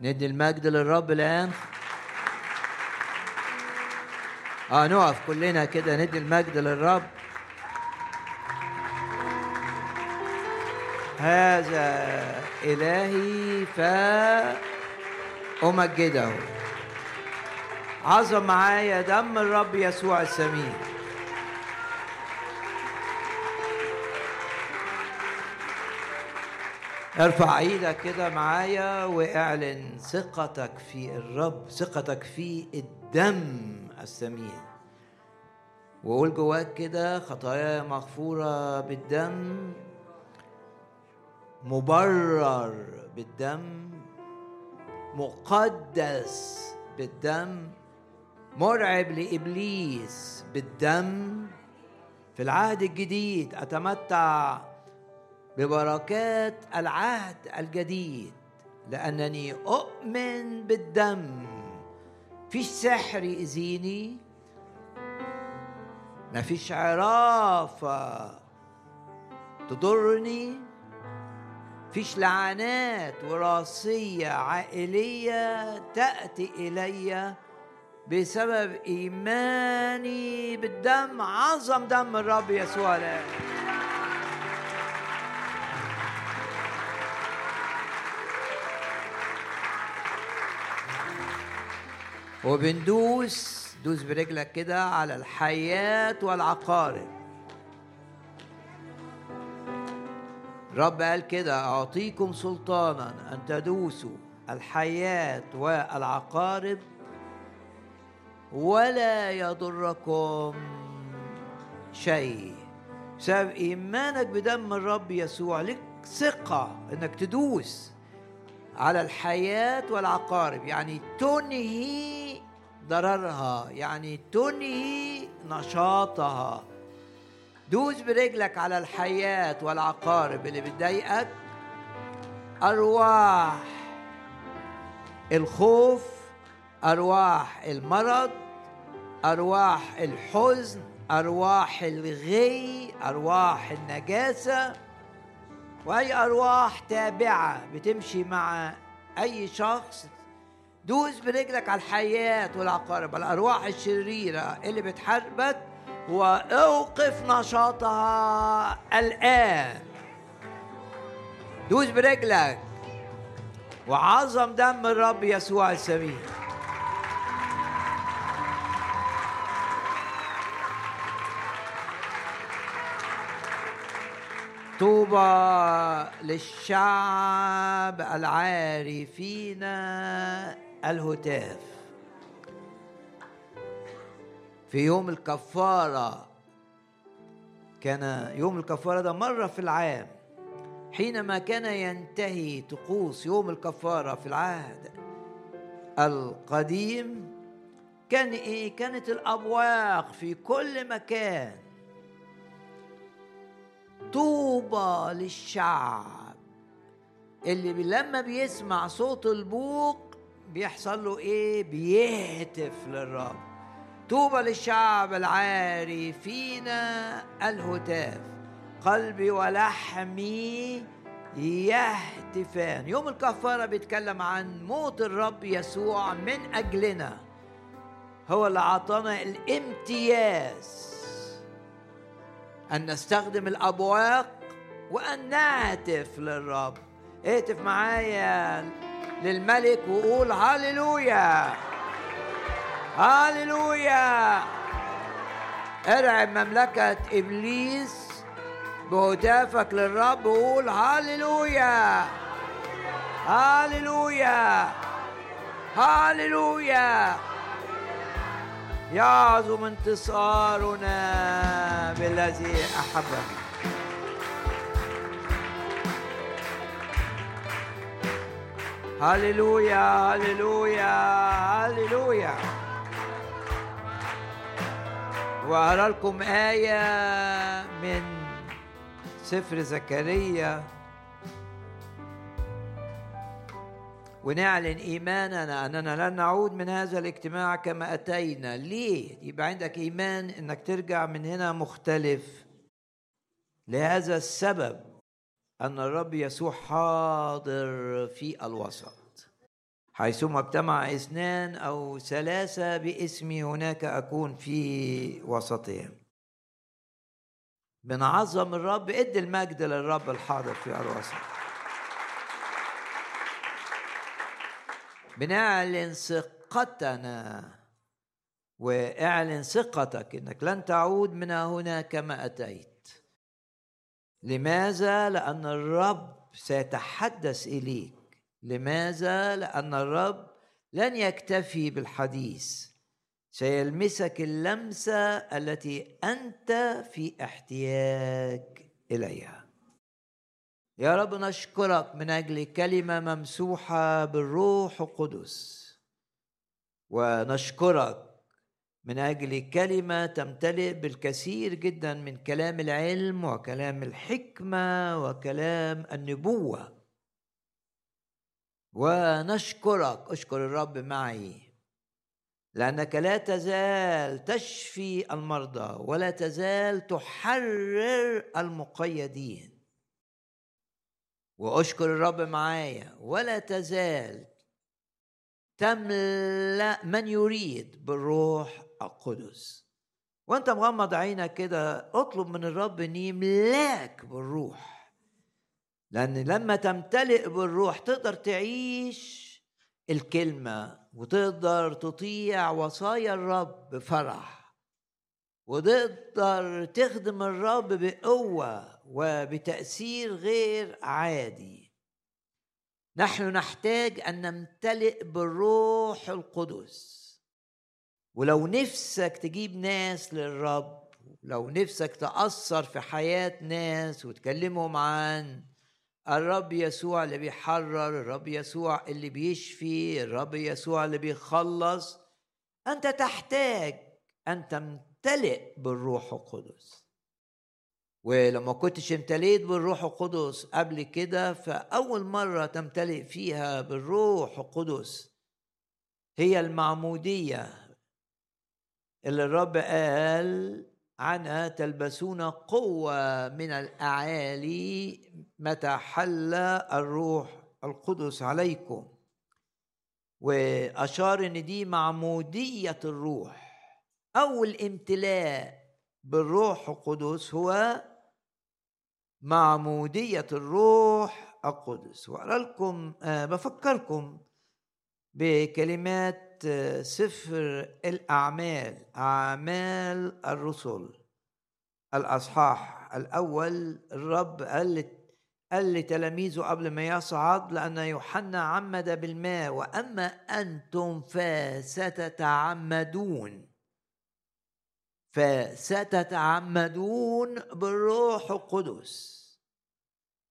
ندي المجد للرب الآن. آه نقف كلنا كده ندي المجد للرب. هذا إلهي فأمجده. عظم معايا دم الرب يسوع السمين ارفع إيدك كده معايا واعلن ثقتك في الرب ثقتك في الدم الثمين وقول جواك كده خطايا مغفورة بالدم مبرر بالدم مقدس بالدم مرعب لإبليس بالدم. في العهد الجديد أتمتع ببركات العهد الجديد لأنني أؤمن بالدم. فيش سحر يأذيني مفيش عرافة تضرني فيش لعنات وراثية عائلية تأتي إلي بسبب إيماني بالدم. عظم دم الرب يسوع الآن وبندوس دوس برجلك كده على الحياة والعقارب. رب قال كده أعطيكم سلطانا أن تدوسوا الحياة والعقارب ولا يضركم شيء. بسبب إيمانك بدم الرب يسوع لك ثقة إنك تدوس على الحياة والعقارب. يعني تنهي ضررها يعني تنهي نشاطها. دوس برجلك على الحياة والعقارب اللي بتضايقك. أرواح الخوف أرواح المرض أرواح الحزن أرواح الغي أرواح النجاسة. وأي أرواح تابعة بتمشي مع أي شخص دوس برجلك على الحياة والعقارب. الأرواح الشريرة اللي بتحاربك وأوقف نشاطها الآن. دوس برجلك. وعظم دم الرب يسوع السمين طوبى للشعب العارفين الهتاف. في يوم الكفارة كان يوم الكفارة ده مرة في العام حينما كان ينتهي طقوس يوم الكفارة في العهد القديم كان إيه؟ كانت الأبواق في كل مكان طوبى للشعب. اللي لما بيسمع صوت البوق بيحصل له إيه؟ بيهتف للرب. طوبى للشعب العاري فينا الهتاف. قلبي ولحمي يهتفان. يوم الكفارة بيتكلم عن موت الرب يسوع من أجلنا. هو اللي أعطانا الامتياز. أن نستخدم الأبواق وأن نهتف للرب. اهتف معايا. للملك وقول هللويا هللويا ارعب مملكة إبليس بهتافك للرب وقول هللويا هللويا هللويا يعظم انتصارنا بالذي أحبنا. هللويا هللويا هللويا وأرى لكم آية من سفر زكريا. ونعلن إيماننا أننا لن نعود من هذا الاجتماع كما أتينا. ليه؟ يبقى عندك إيمان أنك ترجع من هنا مختلف. لهذا السبب أن الرب يسوع حاضر في الوسط. حيثما اجتمع اثنان أو ثلاثة باسمي هناك أكون في وسطهم. بنعظم الرب ادي المجد للرب الحاضر في ارواحنا بنعلن ثقتنا واعلن ثقتك إنك لن تعود من هنا كما أتيت. لماذا لأن الرب سيتحدث إليك؟ لماذا لأن الرب لن يكتفي بالحديث؟ سيلمسك اللمسة التي أنت في احتياج إليها. يا رب نشكرك من أجل كلمة ممسوحة بالروح القدس. ونشكرك من أجل كلمة تمتلئ بالكثير جدا من كلام العلم وكلام الحكمة وكلام النبوة. ونشكرك اشكر الرب معي لأنك لا تزال تشفي المرضى ولا تزال تحرر المقيدين. واشكر الرب معايا ولا تزال تملأ من يريد بالروح القدس. وانت مغمض عينك كده اطلب من الرب ان يملاك بالروح. لأن لما تمتلئ بالروح تقدر تعيش الكلمة وتقدر تطيع وصايا الرب بفرح وتقدر تخدم الرب بقوة وبتأثير غير عادي. نحن نحتاج أن نمتلئ بالروح القدس. ولو نفسك تجيب ناس للرب لو نفسك تأثر في حياة ناس وتكلمهم عن الرب يسوع اللي بيحرر الرب يسوع اللي بيشفي الرب يسوع اللي بيخلص أنت تحتاج أن تمتلئ بالروح القدس. ولما كنتش امتليت بالروح القدس قبل كده فأول مرة تمتلئ فيها بالروح القدس هي المعمودية اللي الرب قال عنها تلبسون قوة من الأعالي متى حل الروح القدس عليكم. وأشار إن دي معمودية الروح. أول امتلاء بالروح القدس هو معمودية الروح القدس. وأقرأ لكم آه، بفكركم بكلمات سفر الأعمال أعمال الرسل. الأصحاح الأول الرب قال قال لتلاميذه قبل ما يصعد لأن يوحنا عمد بالماء وأما أنتم فستتعمدون. فستتعمدون بالروح القدس.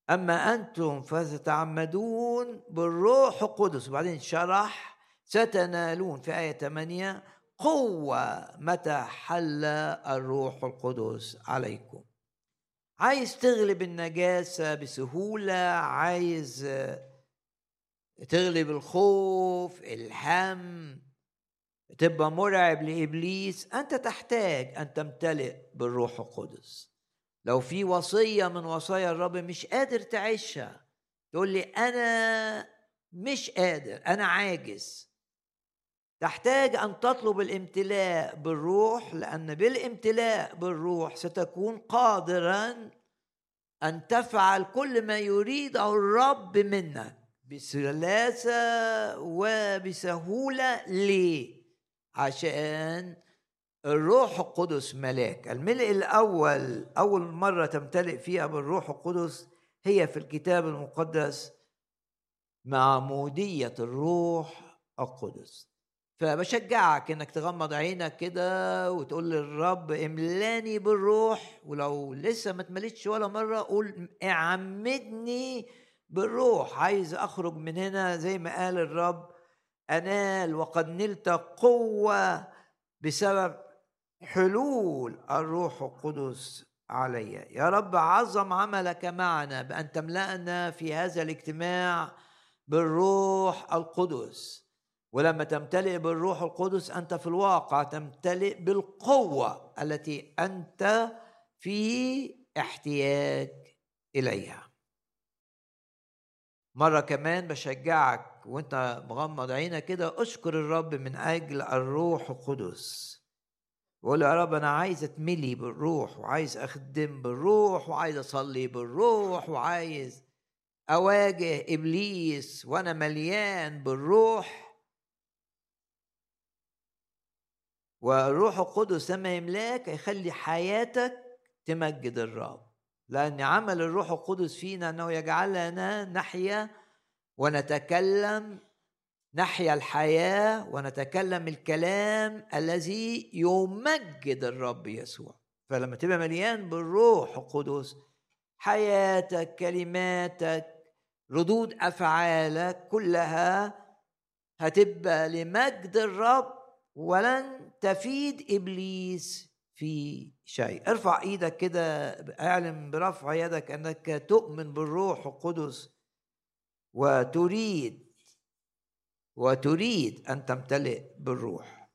أما أنتم فستتعمدون بالروح القدس. وبعدين شرح ستنالون في آية 8 قوة متى حل الروح القدس عليكم؟ عايز تغلب النجاسة بسهولة عايز تغلب الخوف الهم تبقى مرعب لإبليس أنت تحتاج أن تمتلئ بالروح القدس. لو في وصية من وصايا الرب مش قادر تعيشها تقول لي أنا مش قادر أنا عاجز. تحتاج أن تطلب الامتلاء بالروح لأن بالامتلاء بالروح ستكون قادرا أن تفعل كل ما يريده الرب منك بسلاسة وبسهولة ليه؟ عشان الروح القدس ملاك. الملء الأول أول مرة تمتلئ فيها بالروح القدس هي في الكتاب المقدس معموديه الروح القدس. فبشجعك إنك تغمض عينك كده وتقول للرب املاني بالروح ولو لسه ما اتمليتش ولا مرة قول اعمدني بالروح. عايز أخرج من هنا زي ما قال الرب أنال وقد نلت قوة بسبب حلول الروح القدس علي. يا رب عظم عملك معنا بأن تملأنا في هذا الاجتماع بالروح القدس. ولما تمتلئ بالروح القدس أنت في الواقع تمتلئ بالقوة التي أنت في احتياج إليها. مرة كمان بشجعك وأنت مغمض عينك كده أشكر الرب من أجل الروح القدس. وقول يا رب أنا عايز أتملي بالروح وعايز أخدم بالروح وعايز أصلي بالروح وعايز أواجه إبليس وأنا مليان بالروح. والروح القدس لما يملاك هيخلي حياتك تمجد الرب. لأن عمل الروح القدس فينا أنه يجعلنا نحيا ونتكلم نحيا الحياة ونتكلم الكلام الذي يمجد الرب يسوع. فلما تبقى مليان بالروح القدس حياتك كلماتك ردود أفعالك كلها هتبقى لمجد الرب ولن تفيد إبليس في شيء. ارفع إيدك كده اعلم برفع يدك أنك تؤمن بالروح القدس وتريد وتريد أن تمتلئ بالروح.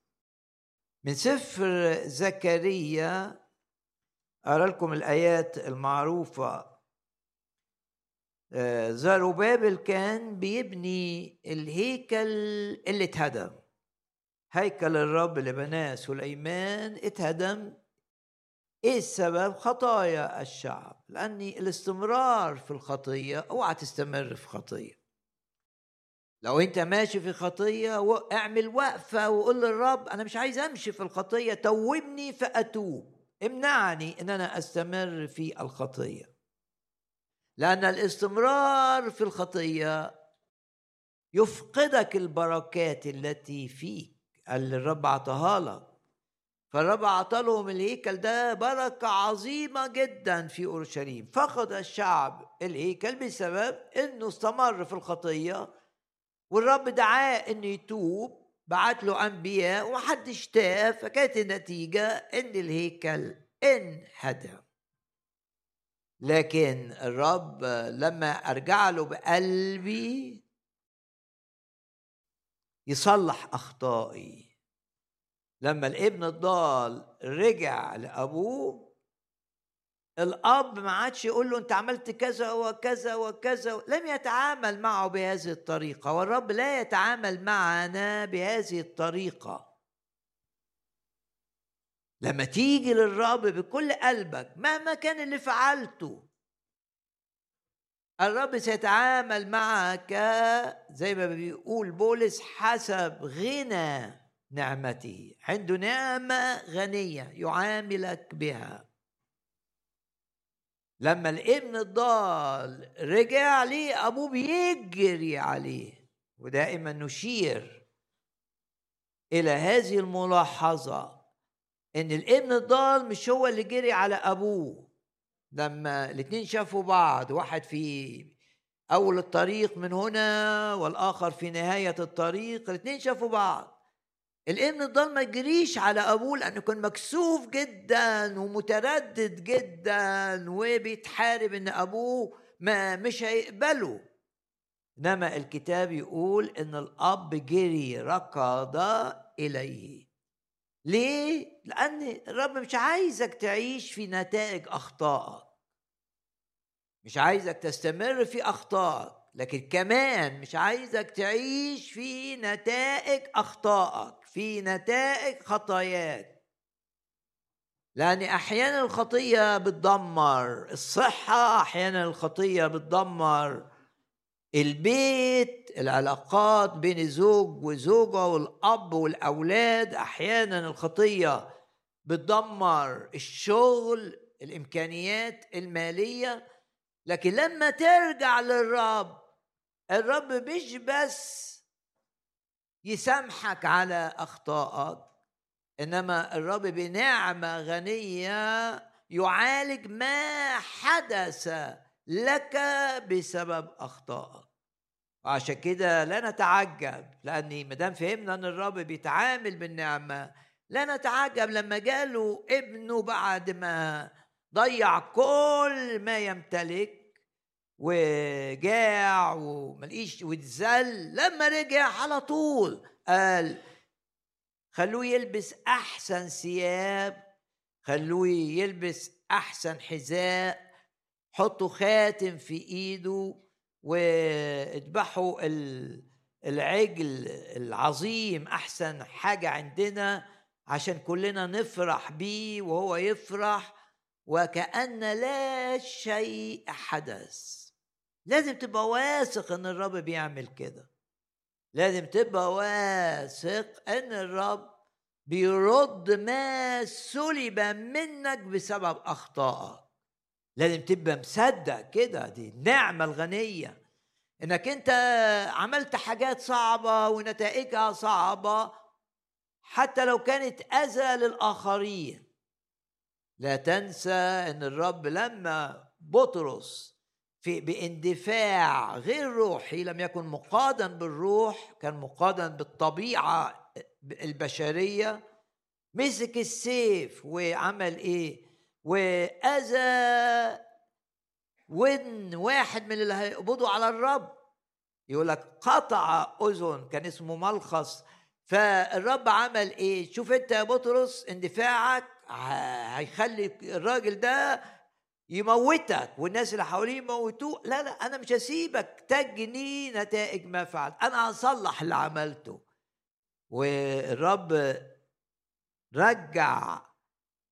من سفر زكريا أرى لكم الآيات المعروفة. آه، زاروبابل كان بيبني الهيكل اللي اتهدم. هيكل الرب اللي بناه سليمان اتهدم. إيه السبب؟ خطايا الشعب. لأني الاستمرار في الخطية أوعى تستمر في خطية. لو أنت ماشي في خطية اعمل وقفة وقول للرب أنا مش عايز أمشي في الخطية توبني فأتوب. امنعني إن أنا أستمر في الخطية. لأن الاستمرار في الخطية يفقدك البركات التي فيك. اللي الرب عطاها لك. فالرب أعطى لهم الهيكل ده بركة عظيمة جدا في أورشليم. فقد الشعب الهيكل بسبب أنه استمر في الخطية والرب دعاه أنه يتوب بعت له أنبياء ومحدش تاب فكانت النتيجة أن الهيكل انهدم. لكن الرب لما أرجع له بقلبي يصلح أخطائي. لما الابن الضال رجع لأبوه الأب ما عادش يقول له أنت عملت كذا وكذا وكذا لم يتعامل معه بهذه الطريقة والرب لا يتعامل معنا بهذه الطريقة. لما تيجي للرب بكل قلبك مهما كان اللي فعلته الرب سيتعامل معك زي ما بيقول بولس حسب غنى نعمته. عنده نعمة غنية يعاملك بها. لما الابن الضال رجع ليه أبوه بيجري عليه ودائما نشير إلى هذه الملاحظة إن الابن الضال مش هو اللي جري على أبوه. لما الاتنين شافوا بعض واحد في أول الطريق من هنا والآخر في نهاية الطريق الاتنين شافوا بعض. الابن الضال ما يجريش على أبوه لأنه كان مكسوف جدا ومتردد جدا وبيتحارب إن أبوه ما مش هيقبله. إنما الكتاب يقول إن الأب جري ركض إليه. ليه؟ لأن الرب مش عايزك تعيش في نتائج أخطائك. مش عايزك تستمر في أخطائك لكن كمان مش عايزك تعيش في نتائج أخطائك في نتائج خطاياك. لأن أحيانا الخطية بتدمر الصحة أحيانا الخطية بتدمر. البيت العلاقات بين الزوج وزوجة والأب والأولاد أحيانا الخطية بتدمر الشغل الإمكانيات المالية. لكن لما ترجع للرب الرب مش بس يسامحك على أخطائك إنما الرب بنعمة غنية يعالج ما حدث لك بسبب أخطائك. وعشان كده لا نتعجب لأني ما دام فهمنا إن الرب بيتعامل بالنعمة لا نتعجب لما جاله ابنه بعد ما ضيع كل ما يمتلك وجاع وملقيش واتذل لما رجع على طول قال خلوه يلبس أحسن ثياب خلوه يلبس أحسن حذاء حطوا خاتم في إيده واذبحوا العجل العظيم أحسن حاجة عندنا عشان كلنا نفرح بيه وهو يفرح وكأن لا شيء حدث. لازم تبقى واثق إن الرب بيعمل كده. لازم تبقى واثق إن الرب بيرد ما سلب منك بسبب أخطائك. لازم تبقى مصدق كده دي النعمه الغنية. إنك أنت عملت حاجات صعبة ونتائجها صعبة حتى لو كانت أذى للآخرين. لا تنسى إن الرب لما بطرس في باندفاع غير روحي لم يكن مقادا بالروح كان مقادا بالطبيعة البشرية مسك السيف وعمل إيه؟ وأذى ودن واحد من اللي هيقبضوا على الرب. يقول لك قطع أذن كان اسمه ملخص. فالرب عمل إيه؟ شوف أنت يا بطرس اندفاعك هيخلي الراجل ده يموتك والناس اللي حواليه يموتوه. لا لا أنا مش هسيبك. تجني نتائج ما فعلت أنا هصلح اللي عملته. والرب رجع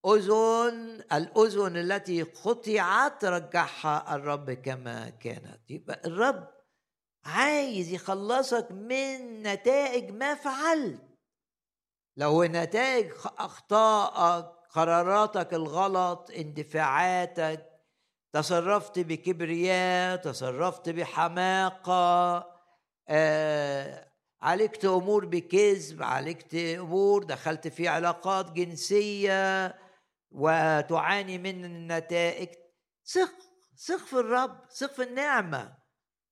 أذن الأذن التي قطعت رجعها الرب كما كانت. يبقى الرب عايز يخلصك من نتائج ما فعلت. لو نتائج أخطائك قراراتك الغلط اندفاعاتك تصرفت بكبرياء تصرفت بحماقة آه عالجت أمور بكذب عالجت أمور دخلت في علاقات جنسية وتعاني من النتائج. ثق ثق في الرب ثق في النعمة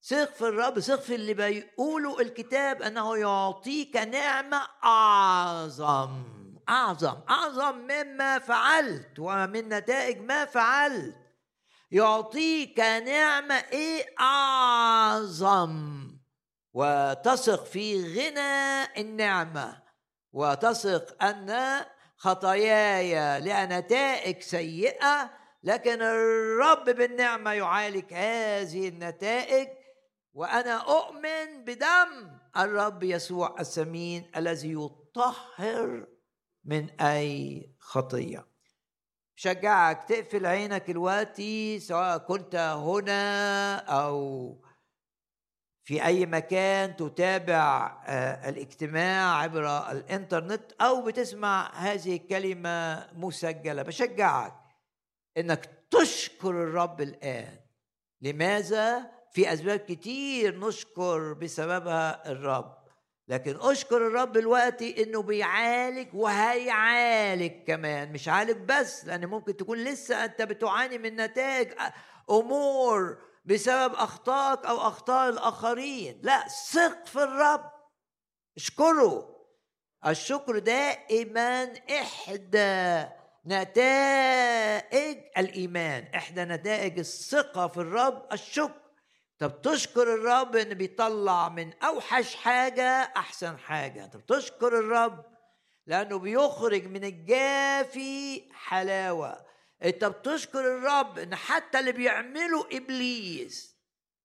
ثق في الرب ثق في اللي بيقوله الكتاب أنه يعطيك نعمة أعظم أعظم أعظم مما فعلت ومن نتائج ما فعلت. يعطيك نعمة إيه؟ أعظم. وتثق في غنى النعمة. وتثق أن خطاياي لها نتائج سيئة لكن الرب بالنعمة يعالج هذه النتائج وأنا أؤمن بدم الرب يسوع الثمين الذي يطهر من أي خطية. شجعك تقفل عينك دلوقتي سواء كنت هنا أو في أي مكان تتابع آه، الاجتماع عبر الإنترنت أو بتسمع هذه الكلمة مسجلة. بشجعك إنك تشكر الرب الآن. لماذا؟ في أسباب كتير نشكر بسببها الرب. لكن أشكر الرب دلوقتي إنه بيعالج وهيعالج كمان. مش عالج بس لأن ممكن تكون لسه أنت بتعاني من نتائج أمور بسبب أخطائك أو أخطاء الآخرين. لا ثق في الرب. اشكره. الشكر دائما إحدى نتائج الإيمان إحدى نتائج الثقة في الرب. الشكر. طب تشكر الرب إن بيطلع من أوحش حاجة أحسن حاجة. طب تشكر الرب لأنه بيخرج من الجافي حلاوة. انت بتشكر الرب ان حتى اللي بيعمله إبليس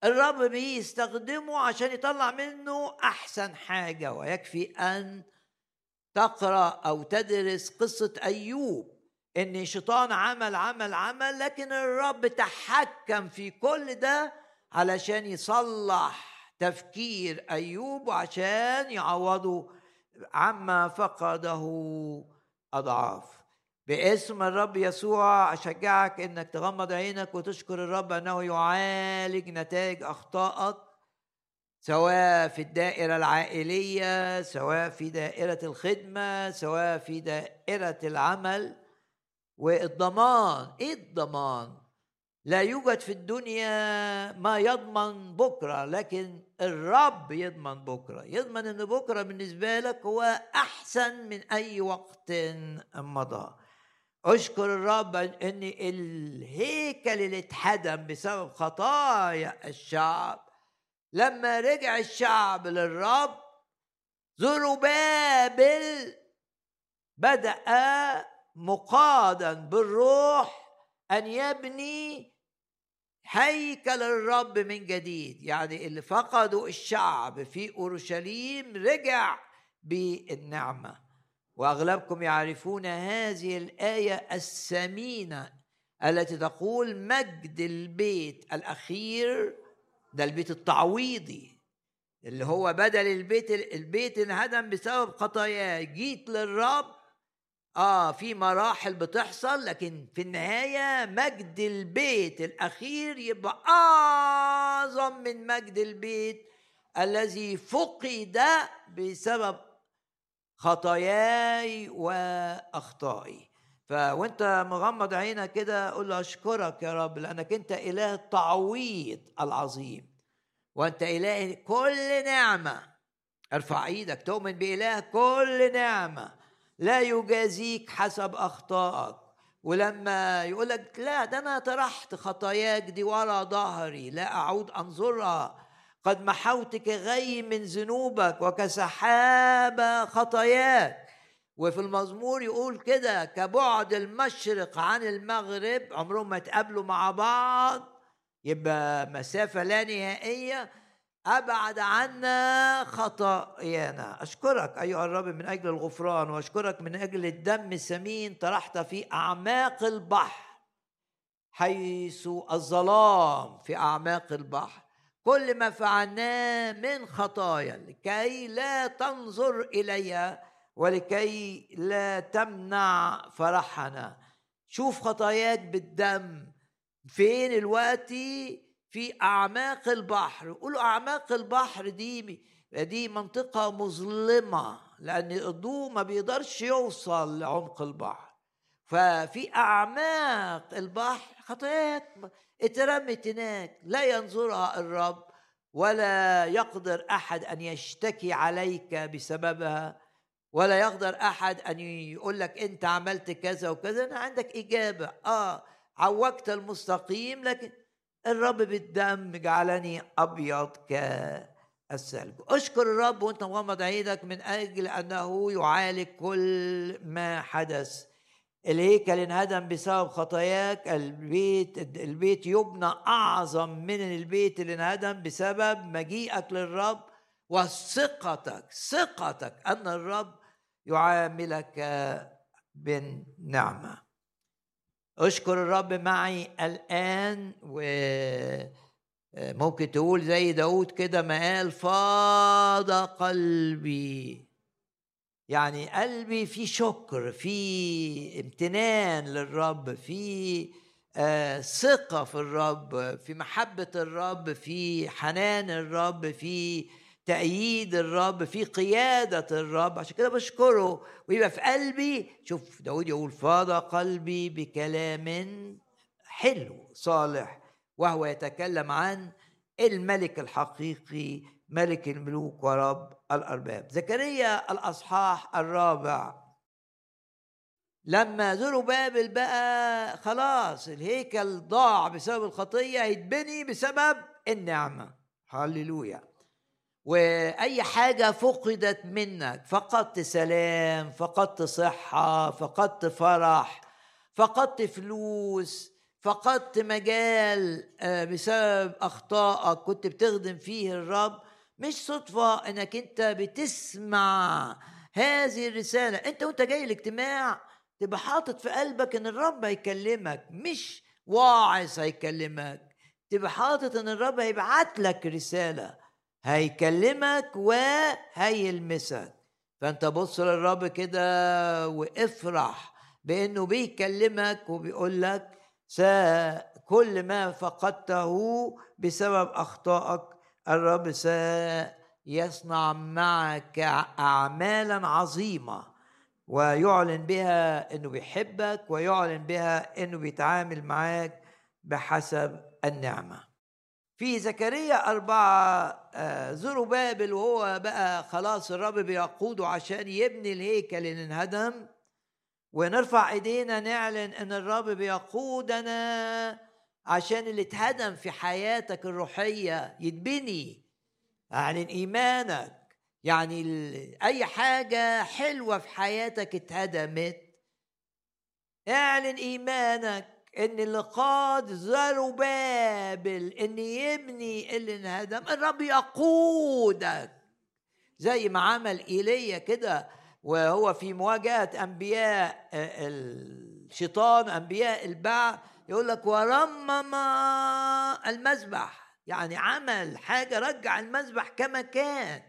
الرب بيستخدمه عشان يطلع منه أحسن حاجة ويكفي أن تقرأ أو تدرس قصة أيوب إن الشيطان عمل عمل عمل لكن الرب تحكم في كل ده علشان يصلح تفكير أيوب وعشان يعوضه عما فقده أضعاف. باسم الرب يسوع أشجعك إنك تغمض عينك وتشكر الرب أنه يعالج نتائج أخطائك سواء في الدائرة العائلية سواء في دائرة الخدمة سواء في دائرة العمل. والضمان إيه الضمان؟ لا يوجد في الدنيا ما يضمن بكرة لكن الرب يضمن بكرة. يضمن إن بكرة بالنسبة لك هو أحسن من أي وقت مضى. أشكر الرب ان الهيكل اللي اتهدم بسبب خطايا الشعب لما رجع الشعب للرب زربابل بدأ مقادا بالروح أن يبني هيكل الرب من جديد. يعني اللي فقدوا الشعب في أورشليم رجع بالنعمة. وأغلبكم يعرفون هذه الآية الثمينة التي تقول مجد البيت الأخير ده البيت التعويضي اللي هو بدل البيت البيت انهدم بسبب خطاياه جيت للرب. آه في مراحل بتحصل لكن في النهاية مجد البيت الأخير يبقى أعظم من مجد البيت الذي فقد بسبب خطاياي وأخطائي. فوانت مغمض عينك كده قول له أشكرك يا رب لأنك أنت إله التعويض العظيم. وأنت إله كل نعمة. ارفع إيدك تؤمن بإله كل نعمة. لا يجازيك حسب أخطائك. ولما يقول لك لا ده أنا طرحت خطاياك دي ورا ظهري لا أعود أنظرها قد محوت كغي من ذنوبك وكسحاب خطاياك. وفي المزمور يقول كده كبعد المشرق عن المغرب عمرهم ما يتقابلوا مع بعض يبقى مسافة لا نهائية أبعد عنا خطايانا. أشكرك أيها الرب من أجل الغفران وأشكرك من أجل الدم الثمين طرحت في أعماق البحر حيث الظلام في أعماق البحر. كل ما فعلناه من خطايا لكي لا تنظر إليها ولكي لا تمنع فرحنا. شوف خطاياك بالدم. فين الوقت؟ في أعماق البحر. قولوا أعماق البحر دي دي منطقة مظلمة لأن الضوء ما بيقدرش يوصل لعمق البحر. ففي أعماق البحر خطاياك اترمت هناك لا ينظرها الرب ولا يقدر أحد أن يشتكي عليك بسببها ولا يقدر أحد أن يقول لك أنت عملت كذا وكذا. أنا عندك إجابة. آه عوجت المستقيم لكن الرب بالدم جعلني أبيض كالثلج. أشكر الرب وأنت مغمض عينك من أجل أنه يعالج كل ما حدث الهيكل انهدم بسبب خطاياك. البيت البيت يبنى أعظم من البيت اللي انهدم بسبب مجيئك للرب وثقتك ثقتك أن الرب يعاملك بالنعمة. أشكر الرب معي الآن وممكن تقول زي داود كده ما قال؟ فاض قلبي. يعني قلبي في شكر في امتنان للرب في آه، ثقة في الرب في محبة الرب في حنان الرب في تأييد الرب في قيادة الرب. عشان كده بشكره ويبقى في قلبي. شوف داود يقول فاض قلبي بكلام حلو صالح وهو يتكلم عن الملك الحقيقي ملك الملوك ورب الأرباب. زكريا الأصحاح الرابع. لما زروا بابل بقى خلاص الهيكل ضاع بسبب الخطية هيتبني بسبب النعمة. هللويا. وأي حاجة فقدت منك فقدت سلام فقدت صحة فقدت فرح فقدت فلوس فقدت مجال آه، بسبب أخطائك كنت بتخدم فيه الرب مش صدفة إنك أنت بتسمع هذه الرسالة. أنت وأنت جاي الاجتماع تبقى حاطط في قلبك إن الرب هيكلمك مش واعظ هيكلمك. تبقى حاطط إن الرب هيبعت لك رسالة هيكلمك وهيلمسك. فأنت بص للرب كده وافرح بإنه بيكلمك وبيقول لك كل ما فقدته بسبب أخطائك الرب سيصنع معك اعمالا عظيمة ويعلن بها إنه بيحبك ويعلن بها إنه بيتعامل معاك بحسب النعمة. في زكريا أربعة آه، زروا بابل وهو بقى خلاص الرب بيقوده عشان يبني الهيكل اللي انهدم. ونرفع إيدينا نعلن إن الرب بيقودنا عشان اللي اتهدم في حياتك الروحية يتبني. اعلن إيمانك. يعني أي حاجة حلوة في حياتك اتهدمت. اعلن إيمانك إن اللي قاد زربابل إن يبني اللي انهدم. الرب يقودك. زي ما عمل إيليا كده وهو في مواجهة أنبياء الشيطان أنبياء البعث. يقول لك ورمم المذبح. يعني عمل حاجة رجع المذبح كما كان.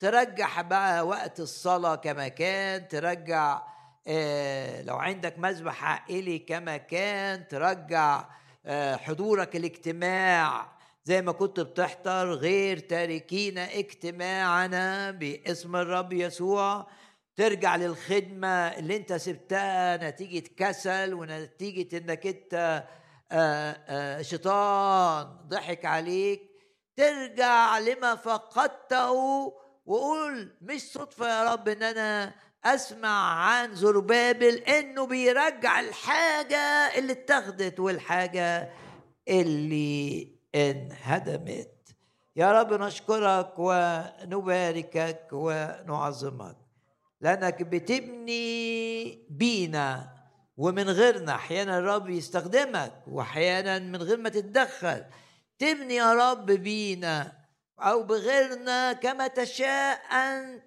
ترجع بقى وقت الصلاة كما كان ترجع آه، لو عندك مذبح عائلي كما كان ترجع آه، حضورك الاجتماع. زي ما كنت بتحضر غير تاركين اجتماعنا باسم الرب يسوع. ترجع للخدمة اللي انت سبتها نتيجة كسل ونتيجة انك انت آه، شيطان ضحك عليك. ترجع لما فقدته وقول مش صدفة يا رب إن أنا أسمع عن زربابل إنه بيرجع الحاجة اللي اتخذت والحاجة اللي انهدمت. يا رب نشكرك ونباركك ونعظمك. لأنك بتبني بينا ومن غيرنا أحيانا الرب يستخدمك واحيانا من غير ما تتدخل. تبني يا رب بينا أو بغيرنا كما تشاء أنت.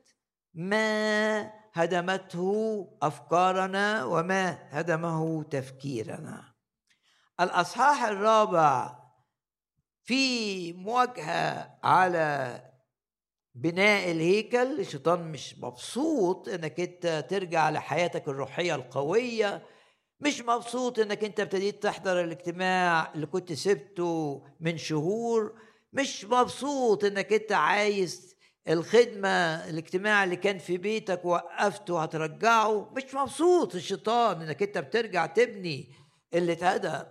ما هدمته أفكارنا وما هدمه تفكيرنا. الأصحاح الرابع في مواجهة على بناء الهيكل الشيطان مش مبسوط إنك أنت ترجع لحياتك الروحية القوية مش مبسوط إنك أنت ابتديت تحضر الاجتماع اللي كنت سبته من شهور مش مبسوط إنك أنت عايز الخدمة الاجتماع اللي كان في بيتك وقفته هترجعه مش مبسوط الشيطان إنك أنت بترجع تبني اللي اتهدم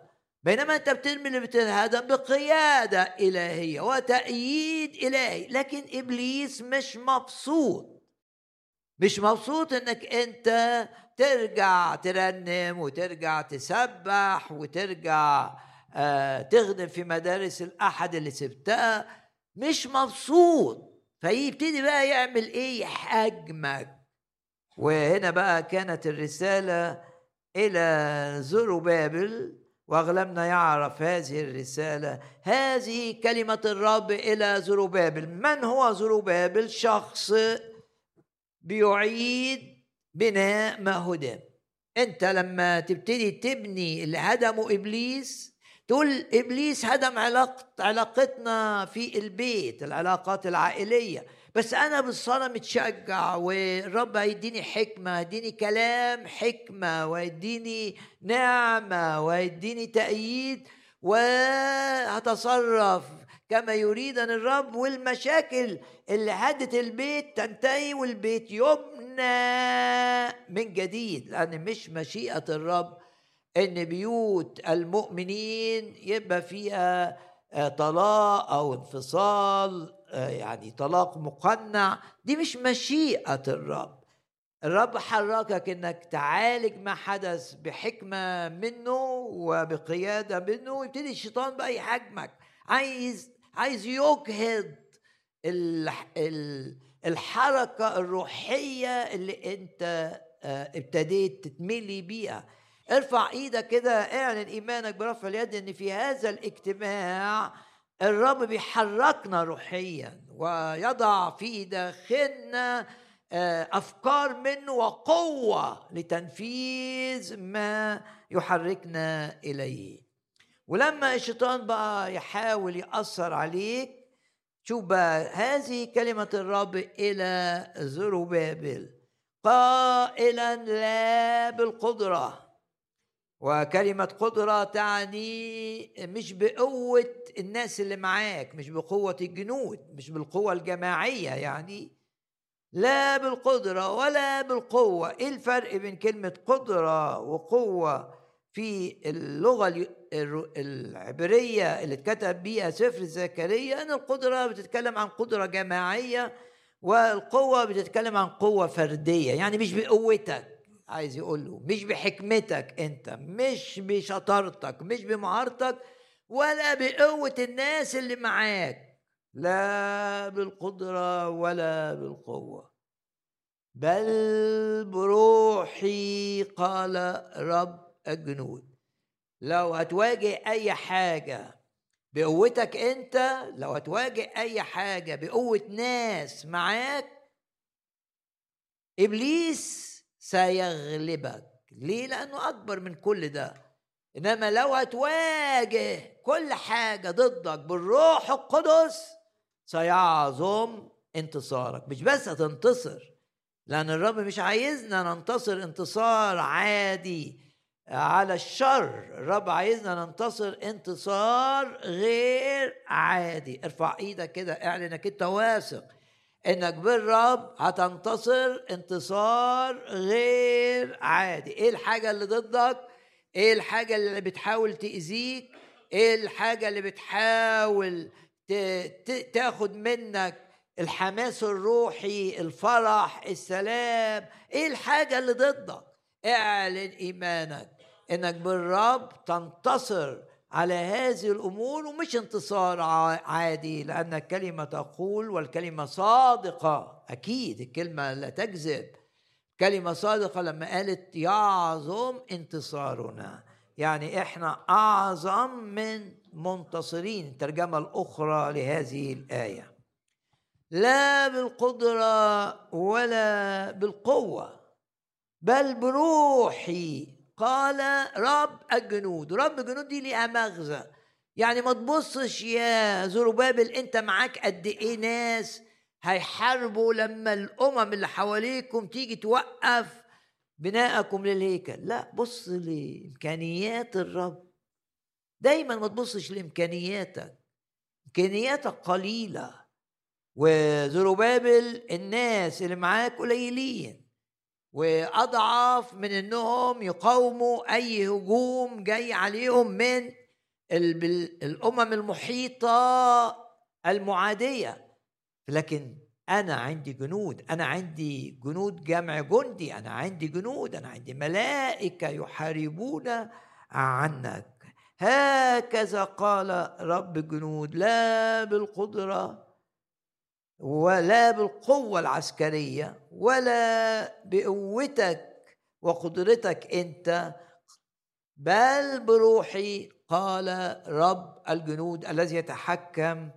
بينما أنت بترمي اللي بتنهدم بقيادة إلهية وتأييد إلهي لكن إبليس مش مبسوط. مش مبسوط إنك أنت ترجع ترنم وترجع تسبح وترجع آه تخدم في مدارس الأحد اللي سبتها. مش مبسوط. فيبتدي بقى يعمل إيه؟ يحجمك وهنا بقى كانت الرسالة إلى زروبابل. واغلبنا يعرف هذه الرسالة. هذه كلمة الرب إلى زروبابل. من هو زروبابل؟ شخص بيعيد بناء ما هدم أنت لما تبتدي تبني اللي هدمه إبليس تقول إبليس هدم علاقة علاقتنا في البيت العلاقات العائلية. بس أنا بالصلاة متشجع والرب هيديني حكمة هيديني كلام حكمة وهيديني نعمة وهيديني تأييد وهتصرف كما يريدني الرب. والمشاكل اللي هدت البيت تنتهي والبيت يبنى من جديد لأن مش مشيئة الرب إن بيوت المؤمنين يبقى فيها طلاق أو انفصال. يعني طلاق مقنع دي مش مشيئة الرب. الرب حركك إنك تعالج ما حدث بحكمة منه وبقيادة منه ويبتدي الشيطان بقى يحجمك عايز عايز يجهض الحركة الروحية اللي أنت آه، ابتديت تتملي بيها. ارفع إيدك كده اعلن إيمانك برفع اليد إن في هذا الاجتماع الرب بيحركنا روحيا ويضع في داخلنا آه، أفكار منه وقوة لتنفيذ ما يحركنا إليه. ولما الشيطان بقى يحاول يأثر عليك شوف بقى هذه كلمة الرب إلى زروبابل. قائلا لا بالقدرة. وكلمة قدرة تعني مش بقوة الناس اللي معاك مش بقوة الجنود مش بالقوة الجماعية يعني. لا بالقدرة ولا بالقوة. إيه الفرق بين كلمة قدرة وقوة في اللغة العبرية اللي اتكتب بيها سفر زكريا؟ إن القدرة بتتكلم عن قدرة جماعية والقوة بتتكلم عن قوة فردية يعني مش بقوتك. عايز يقول له مش بحكمتك انت مش بشطارتك مش بمهارتك ولا بقوة الناس اللي معاك لا بالقدرة ولا بالقوة. بل بروحي قال رب الجنود لو هتواجه أي حاجة بقوتك انت لو هتواجه أي حاجة بقوة ناس معاك إبليس سيغلبك. ليه؟ لأنه أكبر من كل ده. إنما لو هتواجه كل حاجة ضدك بالروح القدس سيعظم انتصارك. مش بس هتنتصر لأن الرب مش عايزنا ننتصر انتصار عادي على الشر. الرب عايزنا ننتصر انتصار غير عادي. ارفع إيدك كده اعلن إنك أنت واثق. إنك بالرب هتنتصر انتصار غير عادي. إيه الحاجة اللي ضدك؟ إيه الحاجة اللي بتحاول تأذيك؟ إيه الحاجة اللي بتحاول تاخد منك الحماس الروحي الفرح السلام؟ إيه الحاجة اللي ضدك؟ اعلن إيمانك. إنك بالرب تنتصر على هذه الأمور ومش انتصار عادي لأن الكلمة تقول والكلمة صادقة. أكيد الكلمة لا تكذب. كلمة صادقة لما قالت يعظم انتصارنا. يعني إحنا أعظم من منتصرين. الترجمة الأخرى لهذه الآية. لا بالقدرة ولا بالقوة بل بروحي. قال رب الجنود. رب الجنود دي ليها مغزى. يعني ما تبصش يا زروبابل انت معاك قد إيه ناس هيحاربوا لما الامم اللي حواليكم تيجي توقف بناءكم للهيكل. لا بص لإمكانيات الرب. دايما ما تبصش لإمكانياتك. إمكانياتك قليلة. وزروبابل الناس اللي معاك قليلين. وأضعف من إنهم يقاوموا أي هجوم جاي عليهم من الأمم المحيطة المعادية. لكن أنا عندي جنود أنا عندي جنود جمع جندي أنا عندي جنود أنا عندي ملائكة يحاربون عنك. هكذا قال رب الجنود لا بالقدرة ولا بالقوة العسكرية ولا بقوتك وقدرتك أنت بل بروحي قال رب الجنود الذي يتحكم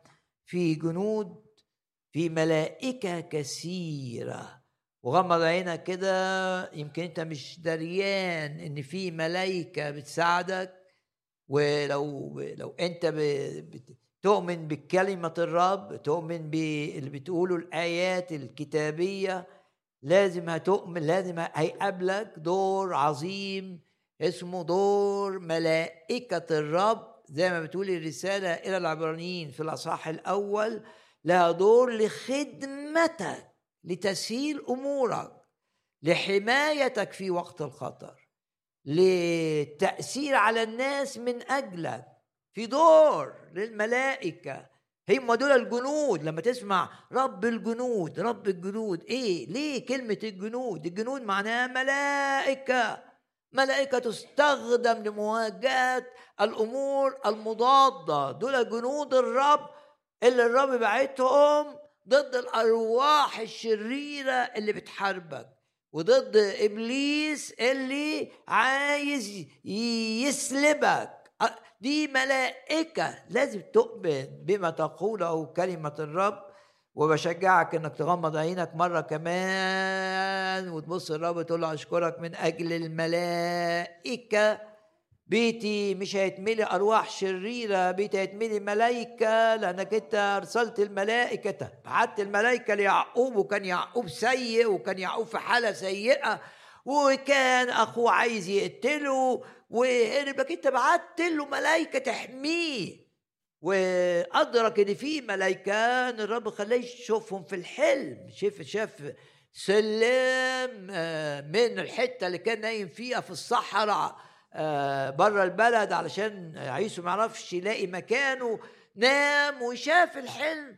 في جنود في ملائكة كثيرة. وغمض عينك كده يمكن أنت مش دريان إن في ملائكة بتساعدك. ولو لو أنت تؤمن بكلمة الرب تؤمن باللي بتقوله الآيات الكتابية لازم هتؤمن لازم هيقابلك دور عظيم اسمه دور ملائكة الرب. زي ما بتقول الرسالة إلى العبرانيين في الأصحاح الأول لها دور لخدمتك لتسهيل أمورك لحمايتك في وقت الخطر للتأثير على الناس من أجلك. في دور للملائكة. هم دول الجنود. لما تسمع رب الجنود رب الجنود إيه؟ ليه كلمة الجنود؟ الجنود معناها ملائكة. ملائكة تستخدم لمواجهة الأمور المضادة. دول جنود الرب اللي الرب بعتهم ضد الأرواح الشريرة اللي بتحاربك وضد إبليس اللي عايز يسلبك. دي ملائكة لازم تؤمن بما تقوله كلمة الرب. وبشجعك إنك تغمض عينك مرة كمان وتبص الرب تقول له أشكرك من أجل الملائكة. بيتي مش هيتملي أرواح شريرة بيتي هيتملي ملائكة لأنك أنت أرسلت الملائكة. بعت الملائكة ليعقوب وكان يعقوب سيء وكان يعقوب في حالة سيئة وكان أخوه عايز يقتله. وهربك انت بعت له ملائكه تحميه. وأدرك إن في ملائكه الرب خلاه يشوفهم في الحلم. شاف شاف سلم آه، من الحتة اللي كان نايم فيها في الصحراء آه، بره البلد علشان عيسو ما يعرفش يلاقي مكانه نام وشاف الحلم.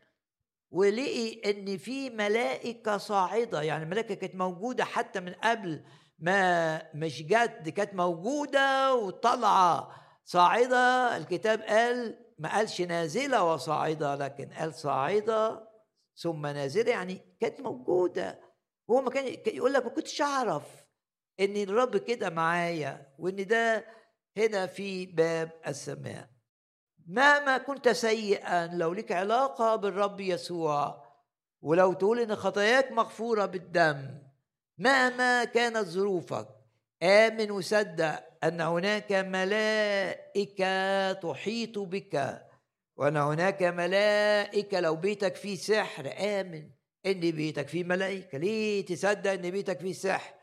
ولقي إن في ملائكة صاعدة. يعني الملائكة كانت موجودة حتى من قبل ما مش جت دي كانت موجودة وطالعة صاعدة. الكتاب قال ما قالش نازلة وصاعدة لكن قال صاعدة ثم نازلة يعني كانت موجودة. هو ما كان يقول لك ما كنتش أعرف إن الرب كده معايا وإن ده هنا في باب السماء. مهما كنت سيئا لو لك علاقة بالرب يسوع ولو تقول إن خطاياك مغفورة بالدم مهما كانت ظروفك آمن وصدق أن هناك ملائكة تحيط بك وأن هناك ملائكة لو بيتك فيه سحر آمن. إن بيتك فيه ملائكة. ليه تصدق إن بيتك فيه سحر؟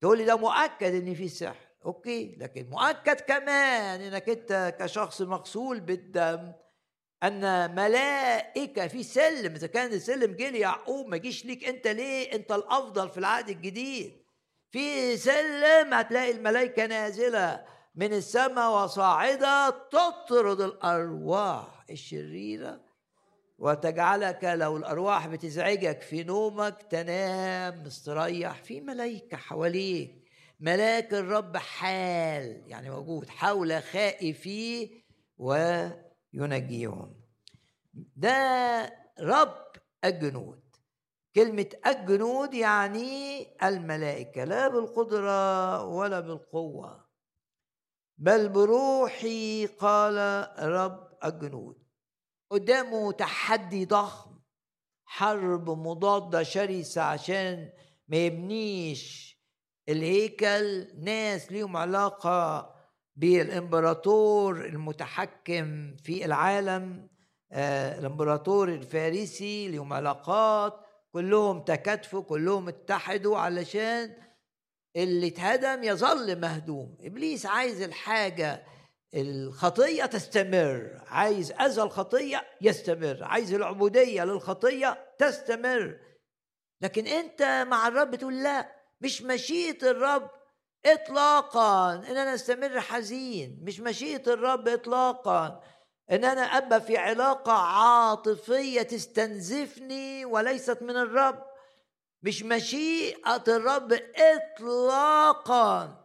تقول لي ده مؤكد إن فيه سحر. أوكي لكن مؤكد كمان إنك أنت كشخص مغسول بالدم أن ملائكة في سلم إذا كان السلم جه ليعقوب ما جيش ليك أنت ليه؟ أنت الأفضل في العهد الجديد. في سلم هتلاقي الملائكة نازلة من السماء وصاعدة تطرد الأرواح الشريرة وتجعلك لو الأرواح بتزعجك في نومك تنام مستريح. في ملائكة حواليك ملاك الرب حال يعني موجود حول خائفيه و ينجيهم ده رب الجنود. كلمة الجنود يعني الملائكة لا بالقدرة ولا بالقوة. بل بروحي قال رب الجنود. قدامه تحدي ضخم حرب مضادة شرسة عشان ما يبنيش الهيكل. ناس ليهم علاقة بالإمبراطور المتحكم في العالم آه الإمبراطور الفارسي لهم علاقات كلهم تكاتفوا كلهم اتحدوا علشان اللي اتهدم يظل مهدوم. إبليس عايز الحاجة الخطية تستمر عايز أذى الخطية يستمر عايز العبودية للخطية تستمر. لكن أنت مع الرب تقول لا مش مشيئة الرب اطلاقا إن أنا أستمر حزين مش مشيئة الرب اطلاقا. إن أنا أبقى في علاقة عاطفية تستنزفني وليست من الرب. مش مشيئة الرب اطلاقا.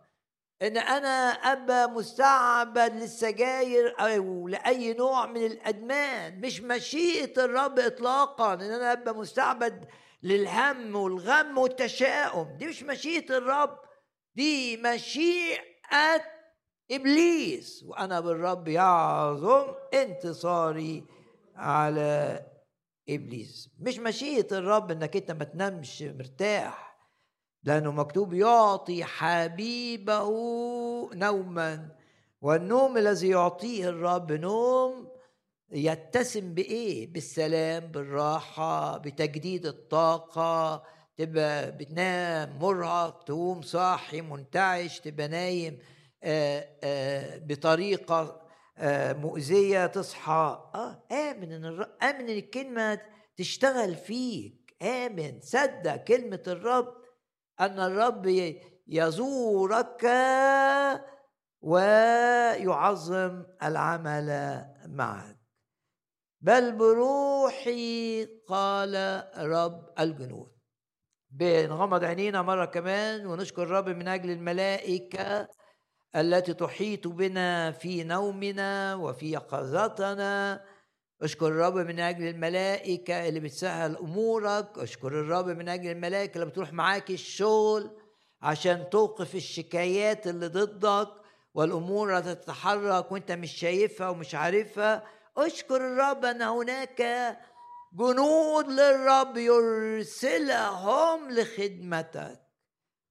إن أنا أبقى مستعبد للسجاير أو لأي نوع من الأدمان. مش مشيئة الرب اطلاقا. إن أنا أبقى مستعبد للهم والغم والتشاؤم. دي مش مشيئة الرب. دي مشيئة إبليس وأنا بالرب يعظم انتصاري على إبليس مش مشيئة الرب إنك أنت ما تنامش مرتاح لأنه مكتوب يعطي حبيبه نوما والنوم الذي يعطيه الرب نوم يتسم بإيه؟ بالسلام بالراحة بتجديد الطاقة تبقى بتنام مرهق تقوم صاحي منتعش تبقى نايم آه، آه، بطريقة آه، مؤذية تصحى. آه آمن إن الرب آمن إن الكلمة تشتغل فيك. آمن صدق كلمة الرب أن الرب يزورك ويعظم العمل معك. بل بروحي قال رب الجنود. بنغمض عينينا مرة كمان ونشكر الرب من أجل الملائكة التي تحيط بنا في نومنا وفي يقظتنا اشكر الرب من أجل الملائكة اللي بتسهل أمورك. اشكر الرب من أجل الملائكة اللي بتروح معاك الشغل عشان توقف الشكايات اللي ضدك والأمور تتحرك وأنت مش شايفها ومش عارفها. اشكر الرب أن هناك جنود للرب يرسلهم لخدمتك.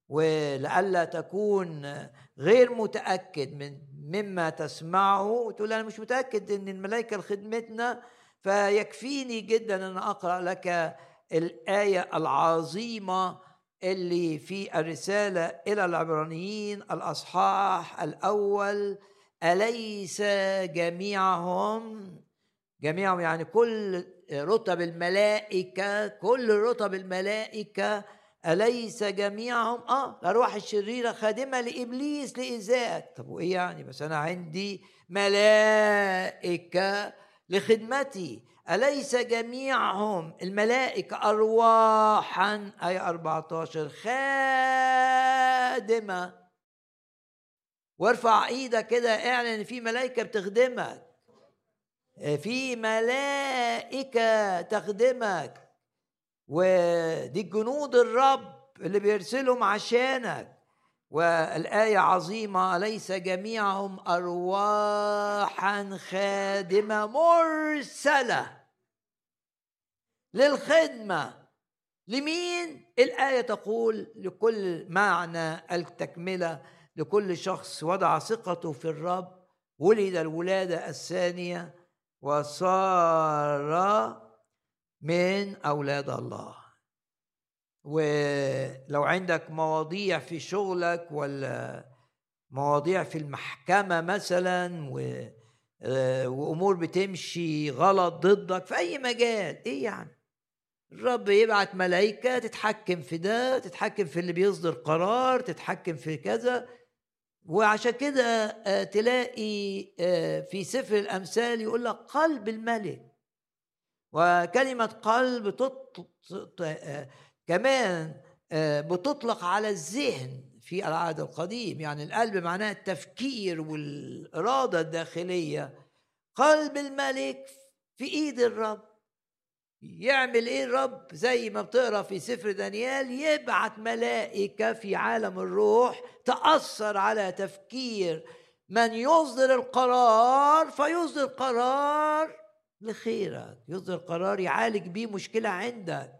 ولئلا تكون غير متأكد من مما تسمعه وتقول أنا مش متأكد إن الملائكة لخدمتنا فيكفيني جدا أن أقرأ لك الآية العظيمة اللي في الرسالة إلى العبرانيين الأصحاح الأول أليس جميعهم جميعهم يعني كل رتب الملائكة كل رتب الملائكة أليس جميعهم؟ آه الأرواح الشريرة خادمة لإبليس لإيذائك طب وإيه يعني؟ بس أنا عندي ملائكة لخدمتي. أليس جميعهم؟ الملائكة أرواحا أي 14 خادمة. وارفع إيدك كده اعلن ان في ملائكة بتخدمك. في ملائكة تخدمك ودي جنود الرب اللي بيرسلهم عشانك. والآية عظيمة أليس جميعهم أرواحا خادمة مرسلة للخدمة. لمين؟ الآية تقول لكل معنى التكملة لكل شخص وضع ثقته في الرب. ولد الولادة الثانية وصار من أولاد الله. ولو عندك مواضيع في شغلك ولا مواضيع في المحكمة مثلا و آه، وأمور بتمشي غلط ضدك في أي مجال إيه يعني؟ الرب يبعت ملائكة تتحكم في ده تتحكم في اللي بيصدر قرار تتحكم في كذا. وعشان كده آه، تلاقي آه، في سفر الأمثال يقول لك قلب الملك. وكلمة قلب كمان آه، بتطلق على الذهن في العهد القديم. يعني القلب معناه التفكير والإرادة الداخلية. قلب الملك في إيد الرب. يعمل إيه الرب زي ما بتقرأ في سفر دانيال يبعت ملائكة في عالم الروح تأثر على تفكير من يصدر القرار فيصدر قرار لخيرك. يصدر قرار يعالج بيه مشكلة عندك.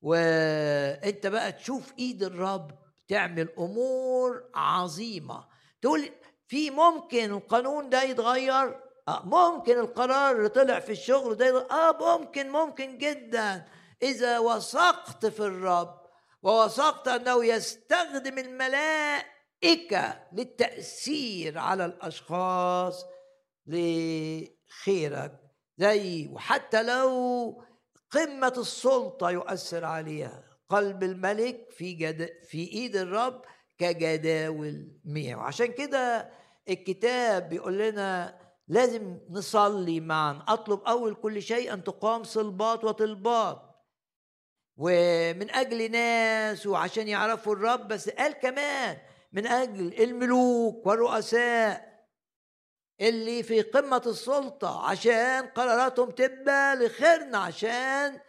وأنت بقى تشوف إيد الرب تعمل أمور عظيمة. تقول في ممكن القانون ده يتغير؟ ممكن القرار اللي طلع في الشغل ده. آه ممكن ممكن جدا. إذا وثقت في الرب ووثقت أنه يستخدم الملائكة للتأثير على الأشخاص لخيرك. زي وحتى لو قمة السلطة يؤثر عليها. قلب الملك في جد في إيد الرب كجداول مياه وعشان كده الكتاب بيقول لنا لازم نصلي معا أطلب أول كل شيء أن تقام صلبات وطلبات. ومن أجل ناس وعشان يعرفوا الرب بس قال كمان من أجل الملوك والرؤساء اللي في قمة السلطة عشان قراراتهم تبقى لخيرنا عشان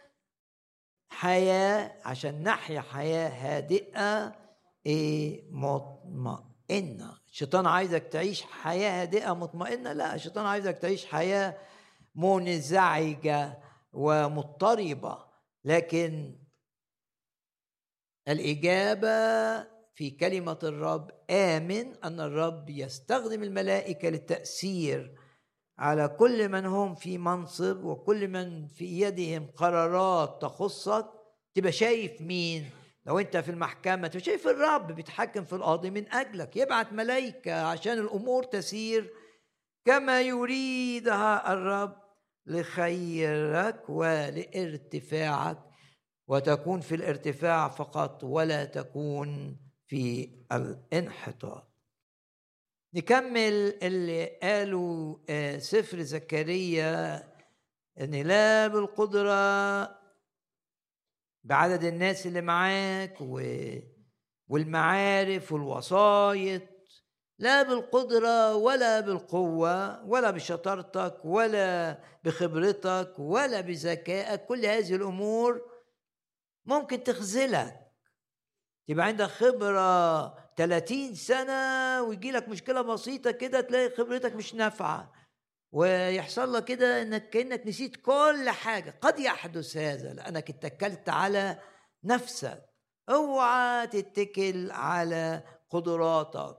حياة عشان نحيا حياة هادئة إيه مطمئنة. الشيطان عايزك تعيش حياة هادئة مطمئنة. لا الشيطان عايزك تعيش حياة منزعجة ومضطربة. لكن الإجابة في كلمة الرب آمن أن الرب يستخدم الملائكة للتأثير على كل من هم في منصب وكل من في يدهم قرارات تخصك. تبقى شايف مين؟ لو انت في المحكمة شايف الرب بيتحكم في القاضي من أجلك يبعت ملائكة عشان الأمور تسير كما يريدها الرب لخيرك ولارتفاعك وتكون في الارتفاع فقط ولا تكون في الانحطاط. نكمل اللي قالوا آه، سفر زكريا إن لا بالقدرة بعدد الناس اللي معاك والمعارف والوسايط. لا بالقدرة ولا بالقوة ولا بشطارتك ولا بخبرتك ولا بذكائك. كل هذه الأمور ممكن تخذلك. تبقى عندك خبرة 30 سنة ويجي لك مشكلة بسيطة كده تلاقي خبرتك مش نافعة. ويحصل لك كده إنك كأنك نسيت كل حاجة. قد يحدث هذا؟ لأنك اتكلت على نفسك. أوعى تتكل على قدراتك.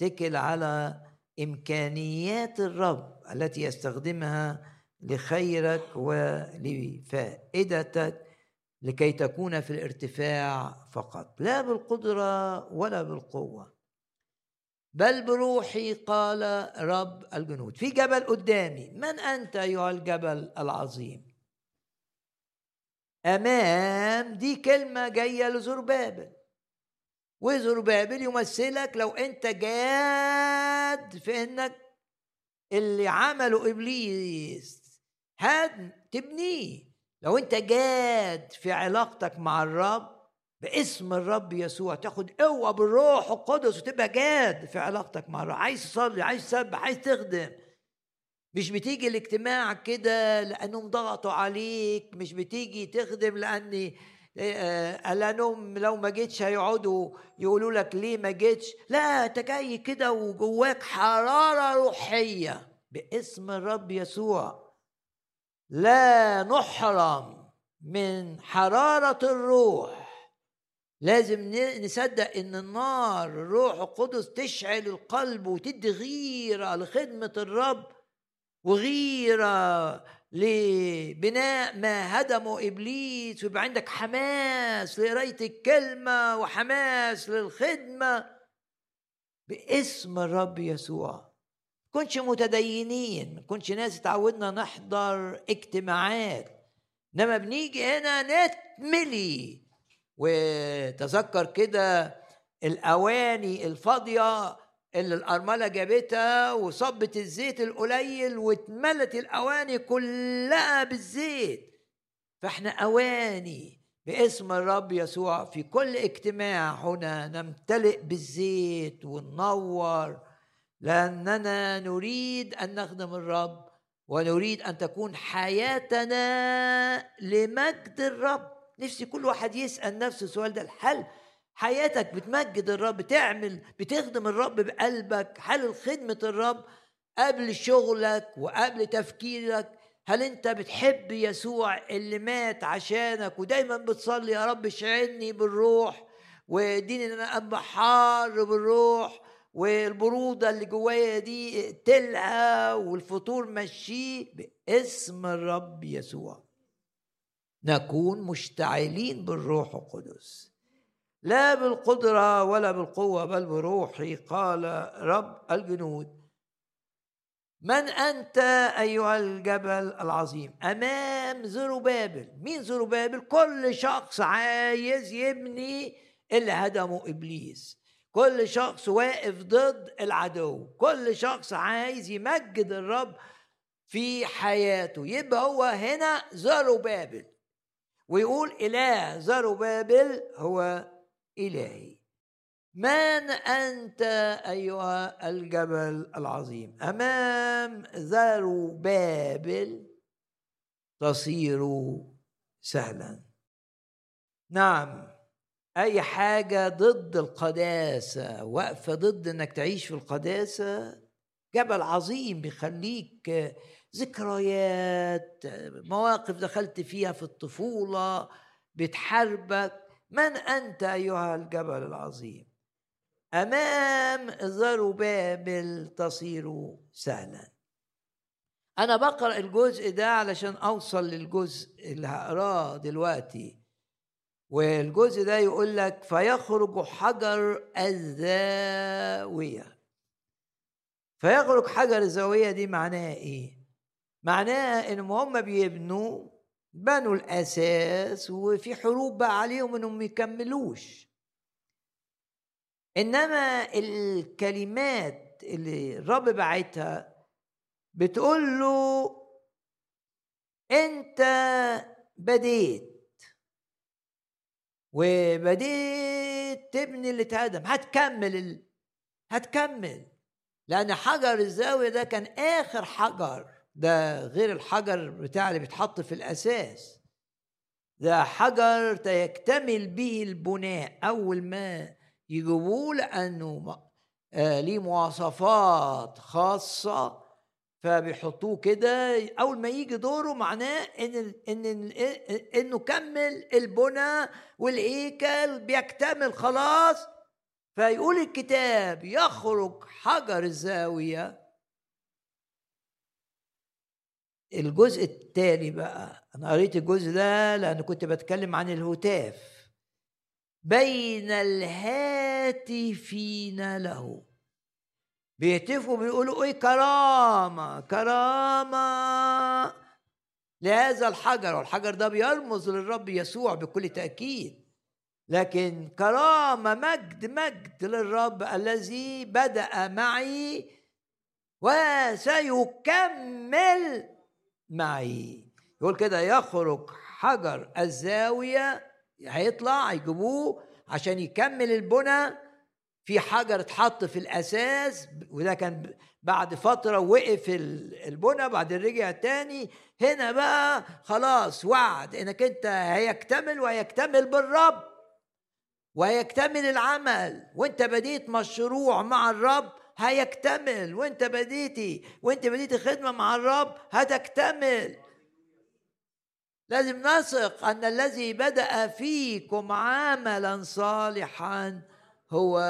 اتكل على إمكانيات الرب التي يستخدمها لخيرك ولفائدتك لكي تكون في الارتفاع فقط. لا بالقدرة ولا بالقوة. بل بروحي قال رب الجنود. في جبل قدامي. من أنت أيها الجبل العظيم؟ أمام دي كلمة جاية لزربابل. وزربابل يمثلك لو أنت جاد في إنك اللي عمله إبليس. هاد تبنيه. لو أنت جاد في علاقتك مع الرب باسم الرب يسوع. تاخد قوة بالروح القدس وتبقى جاد في علاقتك مع الرب. عايز تصلي عايز تسبح عايز تخدم. مش بتيجي الاجتماع كده لأنهم ضغطوا عليك. مش بتيجي تخدم لأن آه، لأنهم لو ما جيتش هيقعدوا يقولوا لك ليه ما جيتش. لا أنت جاي كده وجواك حرارة روحية باسم الرب يسوع. لا نحرم من حرارة الروح. لازم نصدق إن النار الروح القدس تشعل القلب وتدي غيرة لخدمة الرب وغيرة لبناء ما هدمه إبليس. ويبقى عندك حماس لقراية الكلمة وحماس للخدمة باسم الرب يسوع. كنش متدينين ما كنش ناس اتعودنا نحضر اجتماعات. إنما بنيجي هنا نتملي وتذكر كده الأواني الفاضية اللي الأرملة جابتها وصبت الزيت القليل واتملت الأواني كلها بالزيت. فإحنا أواني باسم الرب يسوع في كل اجتماع هنا نمتلئ بالزيت وننور لأننا نريد أن نخدم الرب ونريد أن تكون حياتنا لمجد الرب. نفسي كل واحد يسأل نفسه السؤال ده. هل حياتك بتمجد الرب؟ بتعمل بتخدم الرب بقلبك؟ هل خدمة الرب قبل شغلك وقبل تفكيرك؟ هل انت بتحب يسوع اللي مات عشانك ودايما بتصلي؟ يا رب اشعلني بالروح واديني إن أنا أبقى حار بالروح والبرودة اللي جوايا دي اقتلها والفطور مشيه باسم الرب يسوع. نكون مشتعلين بالروح القدس. لا بالقدرة ولا بالقوة بل بروحي قال رب الجنود. من أنت أيها الجبل العظيم؟ أمام زروبابل مين زروبابل كل شخص عايز يبني اللي هدمه إبليس. كل شخص واقف ضد العدو. كل شخص عايز يمجد الرب في حياته. يبقى هو هنا زروبابل ويقول إله زروبابل هو إلهي. من أنت أيها الجبل العظيم؟ أمام ذرو بابل تصير سهلا. نعم أي حاجة ضد القداسة واقفة ضد إنك تعيش في القداسة جبل عظيم بيخليك ذكريات مواقف دخلت فيها في الطفولة بتحاربك. من أنت أيها الجبل العظيم؟ أمام زربابل تصير سهلا. أنا بقرأ الجزء ده علشان أوصل للجزء اللي هقراه دلوقتي. والجزء ده يقول لك فيخرج حجر الزاوية. فيخرج حجر الزاوية دي معناها إيه؟ معناها إن هم بيبنوا بنوا الأساس وفي حروب بقى عليهم إنهم يكملوش. إنما الكلمات اللي الرب بعتها بتقول له أنت بديت وبديت تبني اللي اتهدم هتكمل ال... هتكمل. لأن حجر الزاوية ده كان آخر حجر. ده غير الحجر بتاع اللي بيتحط في الأساس. ده حجر يكتمل به البناء. أول ما يجيبوه لأنه آه ليه مواصفات خاصة فبيحطوه كده. أول ما يجي دوره معناه إن إن إنه كمل البنى والهيكل بيكتمل خلاص. فيقول الكتاب يخرج حجر الزاوية الجزء التالي بقى أنا قريت الجزء ده لأن كنت بتكلم عن الهتاف. بين الهاتفين له. بيهتفوا بيقولوا إيه؟ كرامة كرامة لهذا الحجر والحجر ده بيرمز للرب يسوع بكل تأكيد. لكن كرامة مجد مجد للرب الذي بدأ معي وسيكمل معي. يقول كده يخرج حجر الزاوية هيطلع يجيبوه عشان يكمل البنى. في حجر اتحط في الأساس وده كان بعد فترة وقف البنى بعدين رجع تاني. هنا بقى خلاص وعد إنك أنت هيكتمل وهيكتمل بالرب وهيكتمل العمل. وأنت بديت مشروع مع الرب هيكتمل. وانت بديتي وانت بديتي خدمة مع الرب هتكتمل. لازم نثق أن الذي بدأ فيكم عملا صالحا هو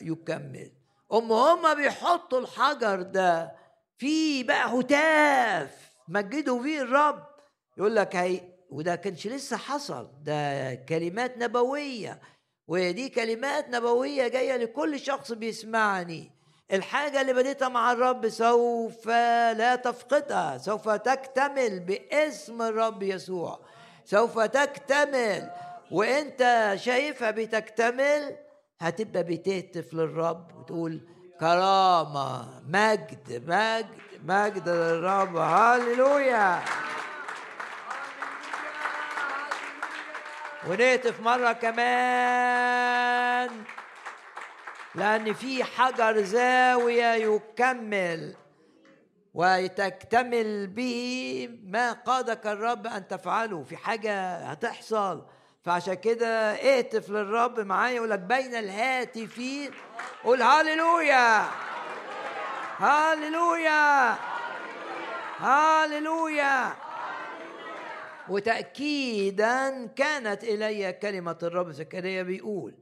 يكمل. ام هما بيحطوا الحجر ده في بقى هتاف. مجدوا فيه الرب. يقول لك هي وده كانش لسه حصل. ده كلمات نبوية. ودي كلمات نبوية جاية لكل شخص بيسمعني. الحاجة اللي بديتها مع الرب سوف لا تفقدها سوف تكتمل باسم الرب يسوع. سوف تكتمل وانت شايفها بتكتمل هتبقى بتهتف للرب وتقول كرامة مجد مجد مجد للرب. هللويا! ونهتف مرة كمان. لأن في حجر زاوية يكمل وتكتمل به ما قادك الرب أن تفعله. في حاجة هتحصل. فعشان كده اهتف للرب معايا يقول لك بين الهاتفين. قول هاليلويا هاليلويا هاليلويا وتأكيدا كانت إلي كلمة الرب زكريا بيقول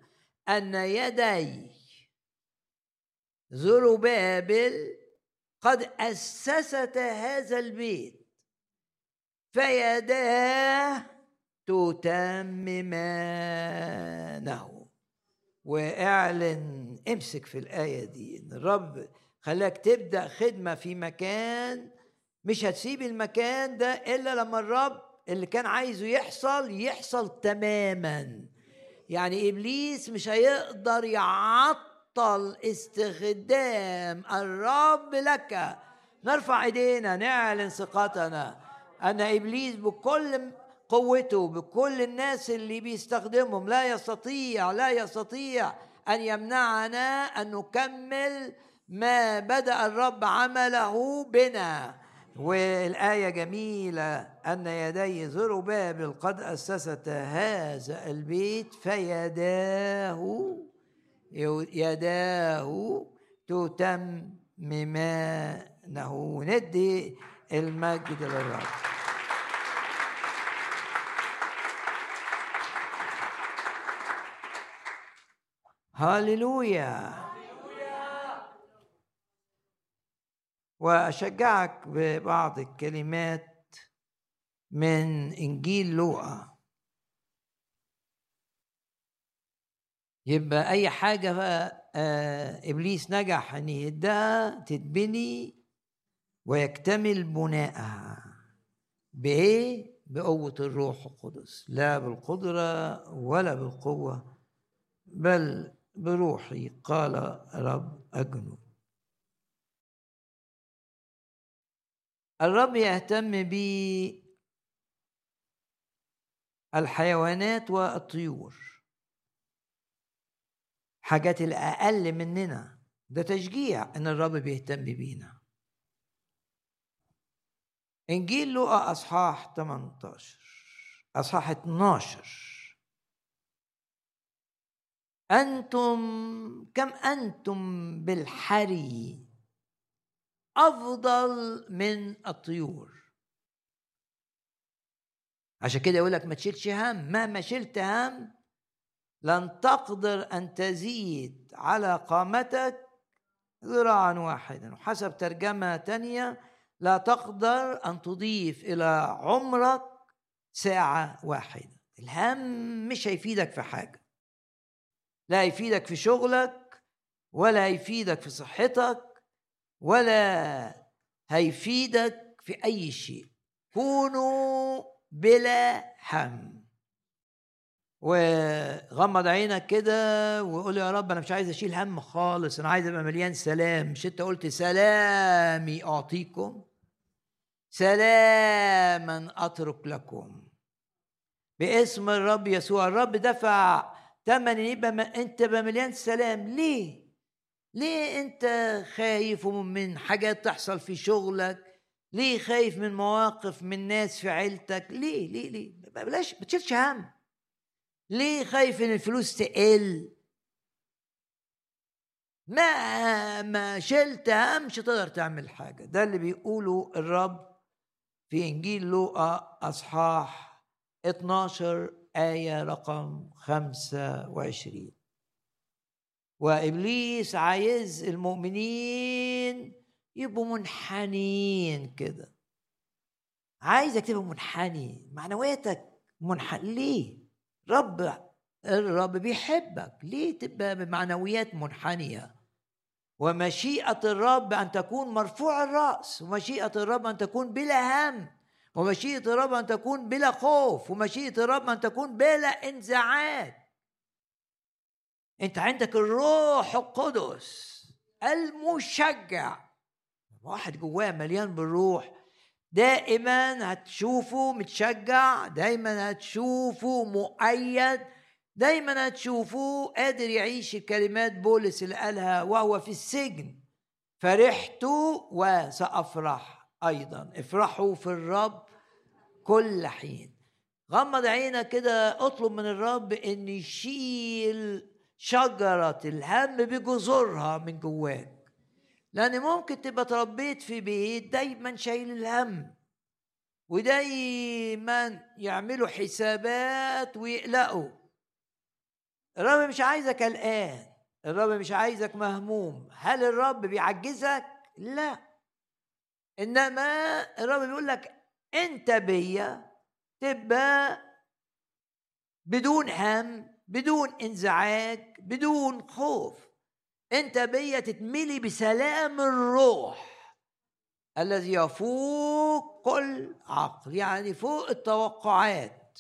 أن يدي زربابل قد أسست هذا البيت فيداه تتممانه. واعلن امسك في الآية دي إن الرب خلاك تبدأ خدمة في مكان مش هتسيب المكان ده إلا لما الرب اللي كان عايزه يحصل يحصل تماما. يعني إبليس مش هيقدر يعطل استخدام الرب لك. نرفع ايدينا نعلن ثقتنا. أن إبليس بكل قوته بكل الناس اللي بيستخدمهم لا يستطيع لا يستطيع أن يمنعنا أن نكمل ما بدأ الرب عمله بنا. والآية جميلة. أن يدي زربابل قد أسست هذا البيت فيداه. يداه تتممانه. ندي المجد للرب. هاليلويا وأشجعك ببعض الكلمات من إنجيل لوقا. يبقى أي حاجة بقى آه إبليس نجح إن يدها تتبني ويكتمل بناءها. بإيه؟ بقوة الروح القدس. لا بالقدرة ولا بالقوة بل بروحي قال رب أجنب. الرب يهتم بالحيوانات والطيور. حاجات الأقل مننا. ده تشجيع إن الرب بيهتم بينا. إنجيل لوقا أصحاح 18 أصحاح 12 أنتم كم أنتم بالحري؟ أفضل من الطيور. عشان كده يقول لك ما تشيلش هم مهما شلت هم لن تقدر أن تزيد على قامتك ذراعا واحدا. وحسب ترجمة تانية لا تقدر أن تضيف إلى عمرك ساعة واحدة. الهم مش هيفيدك في حاجة. لا يفيدك في شغلك ولا يفيدك في صحتك ولا هيفيدك في أي شيء. كونوا بلا هم. وغمض عينك كده وقول يا رب أنا مش عايز أشيل هم خالص أنا عايز أبقى مليان سلام. مش أنت قلت سلامي أعطيكم؟ سلاما أترك لكم باسم الرب يسوع. الرب دفع تمن يبقى أنت مليان سلام. ليه؟ ليه أنت خايف من حاجات تحصل في شغلك؟ ليه خايف من مواقف من ناس في عيلتك؟ ليه؟ ليه؟ ليه؟ بلاش ما تشيلش هم. ليه خايف إن الفلوس تقل؟ ما ما شلت هم مش هتقدر تعمل حاجة. ده اللي بيقوله الرب في إنجيل لوقا أصحاح 12 آية رقم 25 وإبليس عايز المؤمنين يبقوا منحنيين كده. عايزك تبقى منحني. معنوياتك منحني. ليه؟ رب الرب بيحبك. ليه تبقى بمعنويات منحنية؟ ومشيئة الرب أن تكون مرفوع الرأس ومشيئة الرب أن تكون بلا هم ومشيئة الرب أن تكون بلا خوف ومشيئة الرب أن تكون بلا انزعاج. أنت عندك الروح القدس المشجع. واحد جواه مليان بالروح دائما هتشوفه متشجع دايما هتشوفه مؤيد دايما هتشوفه قادر يعيش الكلمات بولس اللي قالها وهو في السجن. فرحت وسأفرح أيضا. افرحوا في الرب كل حين. غمض عينك كده اطلب من الرب إن يشيل شجرة الهم بجذورها من جواك. لأن ممكن تبقى تربيت في بيت دايما شايل الهم ودايما يعملوا حسابات ويقلقوا. الرب مش عايزك قلقان الرب مش عايزك مهموم. هل الرب بيعجزك؟ لا. إنما الرب بيقول لك أنت بيا تبقى بدون هم بدون انزعاج بدون خوف. انت بيا تتملي بسلام الروح الذي يفوق كل عقل يعني فوق التوقعات.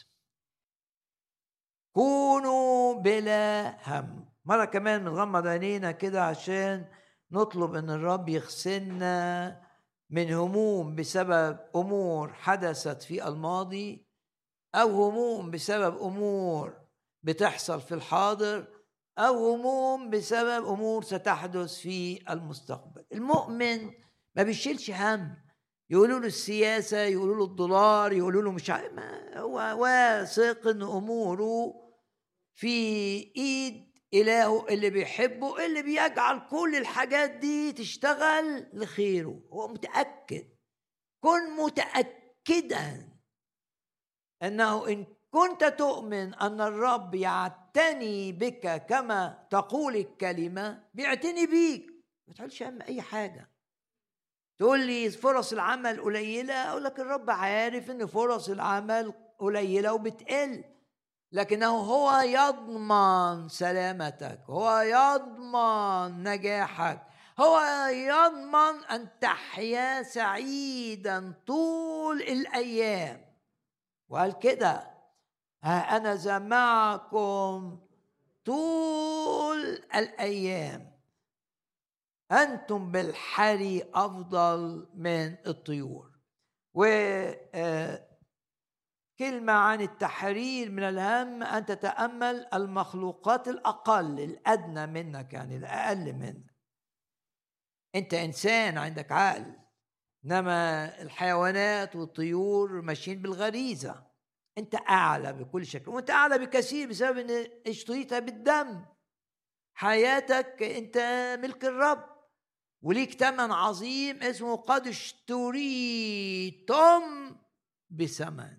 كونوا بلا هم. مرة كمان بنغمض عينينا كده عشان نطلب إن الرب يغسلنا من هموم بسبب أمور حدثت في الماضي أو هموم بسبب أمور بتحصل في الحاضر أو هموم بسبب أمور ستحدث في المستقبل. المؤمن ما بيشيلش هم. يقولوا له السياسة يقولوا له الدولار يقولوا له مش عارف هو واثق إن أموره في إيد إلهه اللي بيحبه اللي بيجعل كل الحاجات دي تشتغل لخيره. هو متأكد كن متاكدا إنه إن كنت تؤمن أن الرب يعتني بك كما تقول الكلمة بيعتني بيك. ما هم أي حاجة. تقول لي فرص العمل قليلة أقول لك الرب عارف إن فرص العمل قليلة وبتقل. لكنه هو يضمن سلامتك هو يضمن نجاحك هو يضمن أن تحيا سعيدا طول الأيام. وقال كده ها أنا ذا معكم طول الأيام. أنتم بالحري أفضل من الطيور. و آه، عن التحرير من الهم أن تتأمل المخلوقات الأقل الأدنى منك يعني الأقل منك. أنت إنسان عندك عقل. إنما الحيوانات والطيور ماشيين بالغريزة. أنت أعلى بكل شكل وأنت أعلى بكثير بسبب إن اشتريتها بالدم. حياتك أنت ملك الرب. وليك ثمن عظيم اسمه قد اشتريتم بثمن.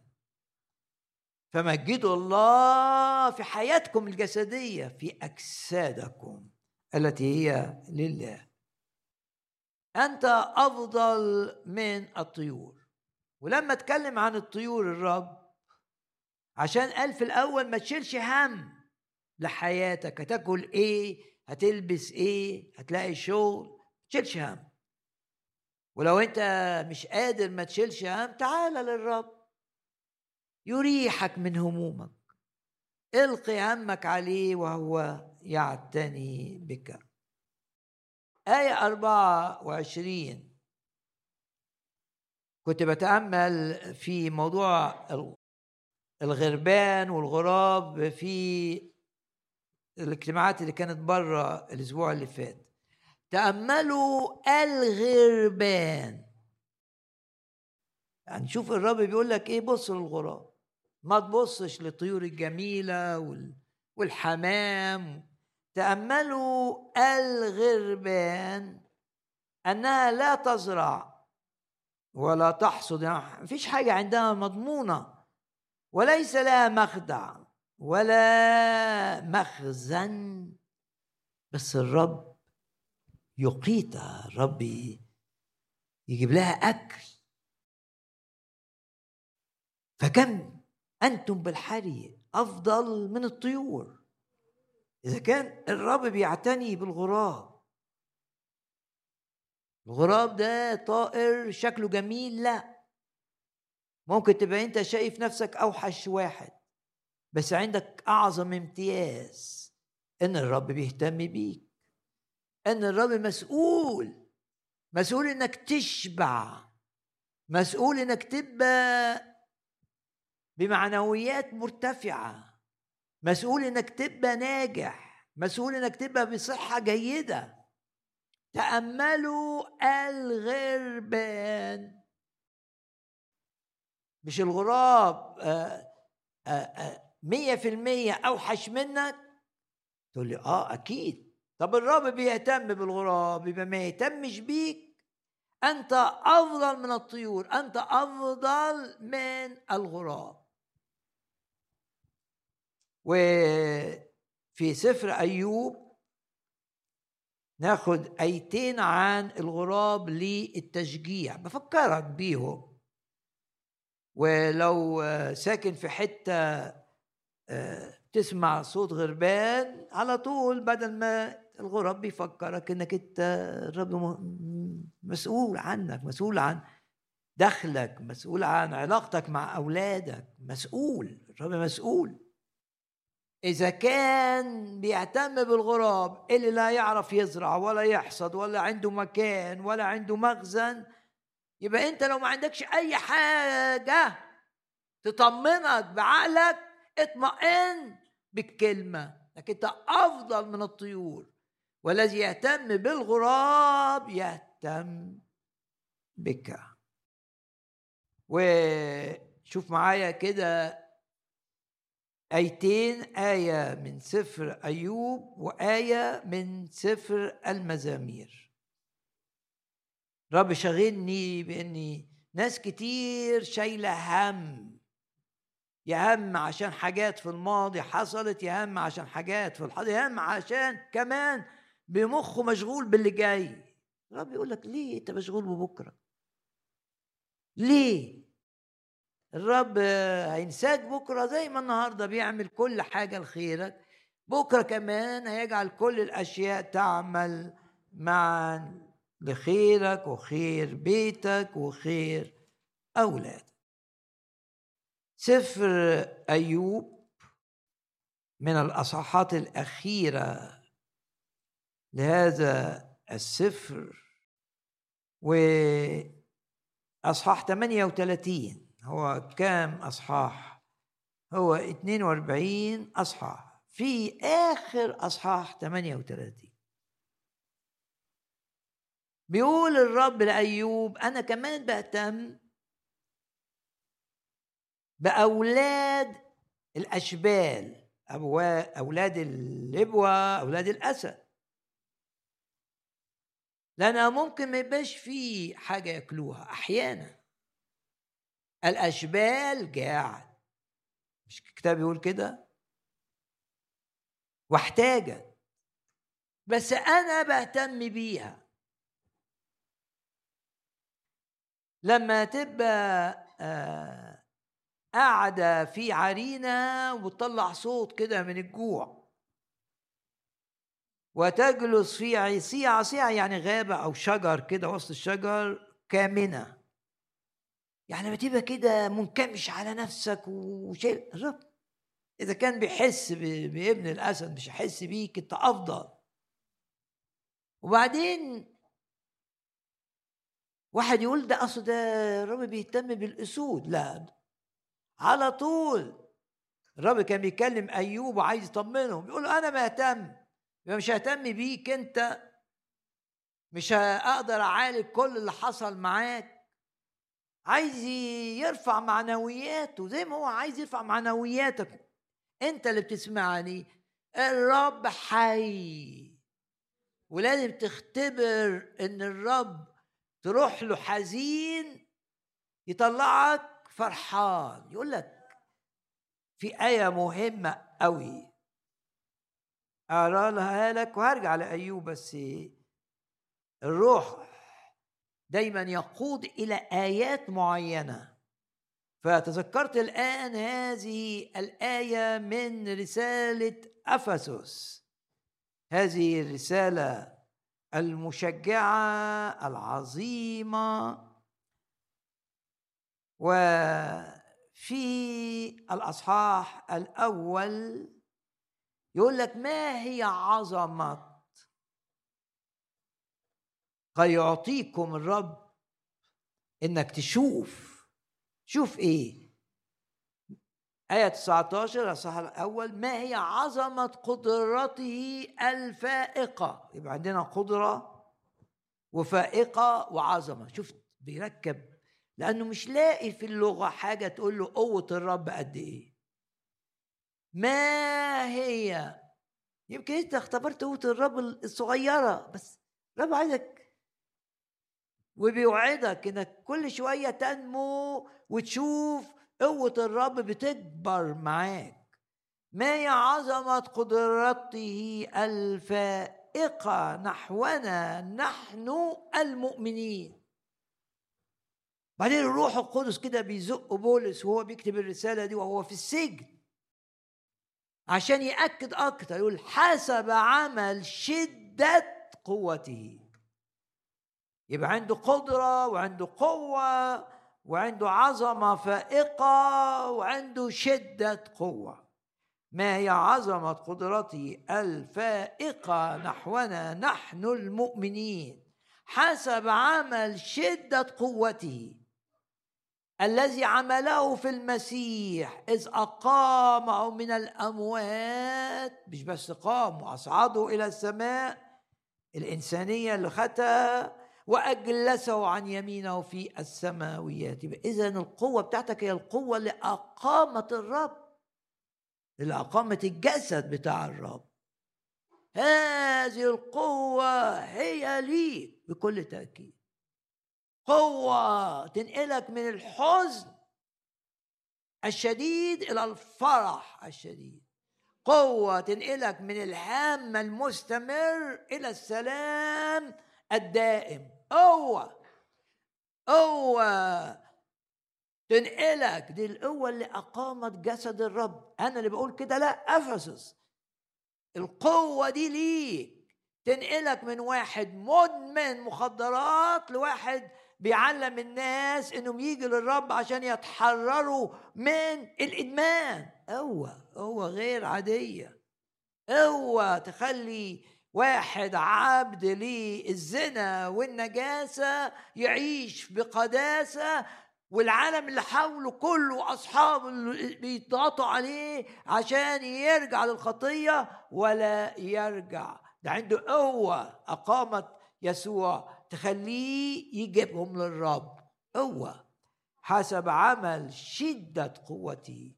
فمجدوا الله في حياتكم الجسدية في أجسادكم التي هي لله. أنت أفضل من الطيور. ولما اتكلم عن الطيور الرب عشان قال في الأول ما تشيلش هم لحياتك. هتاكل إيه؟ هتلبس إيه؟ هتلاقي شغل؟ ما تشيلش هم. ولو أنت مش قادر ما تشيلش هم تعال للرب. يريحك من همومك. القي همك عليه وهو يعتني بك. آية 24 كنت بتأمل في موضوع الغربان والغراب في الاجتماعات اللي كانت بره الأسبوع اللي فات. تأملوا الغربان. يعني شوف الرب بيقول لك إيه؟ بص للغراب. ما تبصش للطيور الجميلة والحمام. تأملوا الغربان أنها لا تزرع ولا تحصد. يعني مفيش حاجة عندها مضمونة. وليس لها مخدع ولا مخزن بس الرب يقيتها الرب يجيب لها أكل. فكم أنتم بالحري أفضل من الطيور. إذا كان الرب بيعتني بالغراب الغراب ده طائر شكله جميل لا. ممكن تبقى انت شايف نفسك أوحش واحد بس عندك أعظم امتياز إن الرب بيهتم بيك إن الرب مسؤول مسؤول إنك تشبع مسؤول إنك تبقى بمعنويات مرتفعة مسؤول إنك تبقى ناجح مسؤول إنك تبقى بصحة جيدة. تأملوا الغربان. مش الغراب آه، آه، آه، مية في المية أوحش منك؟ تقول لي آه أكيد. طب الرب بيهتم بالغراب يبقى ما يهتمش بيك؟ أنت أفضل من الطيور أنت أفضل من الغراب. وفي سفر أيوب ناخد آيتين عن الغراب للتشجيع بفكرك بيهم. ولو ساكن في حتة آه، تسمع صوت غربان على طول بدل ما الغراب بيفكرك إنك أنت الرب مسؤول عنك مسؤول عن دخلك مسؤول عن علاقتك مع أولادك مسؤول الرب مسؤول. إذا كان بيهتم بالغراب اللي لا يعرف يزرع ولا يحصد ولا عنده مكان ولا عنده مخزن يبقى انت لو ما عندكش اي حاجة تطمنك بعقلك اطمئن بالكلمة انك انت افضل من الطيور. والذي يهتم بالغراب يهتم بك. وشوف معايا كده آيتين آية من سفر أيوب وآية من سفر المزامير. رب شغلني بإني ناس كتير شايلة هم. يهم عشان حاجات في الماضي حصلت يهم عشان حاجات في الحاضر يهم عشان كمان بمخه مشغول باللي جاي. رب يقول لك ليه أنت مشغول ببكرة؟ ليه؟ الرب هينساك بكرة زي ما النهارده بيعمل كل حاجة لخيرك. بكرة كمان هيجعل كل الأشياء تعمل معا. لخيرك وخير بيتك وخير أولادك. سفر أيوب من الأصحاحات الأخيرة لهذا السفر وأصحاح 38 هو كام أصحاح؟ هو 42 أصحاح. في آخر أصحاح 38 بيقول الرب لأيوب أنا كمان بهتم بأولاد الأشبال أولاد اللبوة أولاد الأسد لأنها ممكن ما يبقاش في حاجة ياكلوها أحيانا. الأشبال جاعت مش الكتاب يقول كده؟ واحتاجت. بس أنا بهتم بيها. لما تبقى آه، قاعدة في عرينة وتطلع صوت كده من الجوع. وتجلس في عصية عصية يعني غابة أو شجر كده وسط الشجر كامنة. يعني لما تبقى كده منكمش على نفسك وشيء الرب إذا كان بيحس بابن الأسد مش هيحس بيك أنت أفضل. وبعدين واحد يقول ده أصل ده الرب بيهتم بالأسود. لا على طول الرب كان بيكلم أيوب وعايز يطمنه بيقول له أنا مهتم مش ههتم بيك أنت مش هقدر أعالج كل اللي حصل معاك. عايز يرفع معنوياته زي ما هو عايز يرفع معنوياتك. أنت اللي بتسمعني. الرب حي. ولازم تختبر إن الرب تروح له حزين يطلعك فرحان يقول لك في آية مهمة قوي أقرأها لك وهرجع لأيوب بس الروح دايما يقود إلى آيات معينة. فتذكرت الآن هذه الآية من رسالة أفسس. هذه الرسالة المشجعة العظيمة. وفي الأصحاح الأول يقول لك ما هي عظمة؟ قد يعطيكم الرب إنك تشوف. شوف إيه؟ آية 19 الأصحاح الأول ما هي عظمة قدرته الفائقة؟ يبقى عندنا قدرة وفائقة وعظمة. شفت بيركب لأنه مش لاقي في اللغة حاجة تقول له قوة الرب قد إيه. ما هي؟ يمكن أنت اختبرت قوة الرب الصغيرة بس الرب عايزك وبيوعدك إنك كل شوية تنمو وتشوف قوة الرب بتكبر معاك. ما هي عظمة قدرته الفائقة نحونا نحن المؤمنين؟ بعدين الروح القدس كده بيزق بولس وهو بيكتب الرسالة دي وهو في السجن. عشان يأكد أكتر يقول حسب عمل شدة قوته. يبقى عنده قدرة وعنده قوة وعنده عظمة فائقة وعنده شدة قوة. ما هي عظمة قدرته الفائقة نحونا نحن المؤمنين؟ حسب عمل شدة قوته. الذي عمله في المسيح إذ أقامه من الأموات مش بس قام وأصعده إلى السماء الإنسانية اللي خدها وأجلسه عن يمينه في السماويات. إذا القوة بتاعتك هي القوة اللي أقامت الرب. أقامت الجسد بتاع الرب. هذه القوة هي ليك بكل تأكيد. قوة تنقلك من الحزن الشديد إلى الفرح الشديد. قوة تنقلك من الهم المستمر إلى السلام الدائم. قوة قوة تنقلك دي القوة اللي أقامت جسد الرب. أنا اللي بقول كده لا أفسس. القوة دي ليك. تنقلك من واحد مدمن مخدرات لواحد بيعلم الناس إنهم يجوا للرب عشان يتحرروا من الإدمان. قوه قوه غير عادية. قوه تخلي واحد عبد للزنا والنجاسة يعيش بقداسة والعالم اللي حوله كله أصحابه اللي بيضغطوا عليه عشان يرجع للخطية ولا يرجع. ده عنده قوة أقامت يسوع تخليه يجيبهم للرب. قوة حسب عمل شدة قوته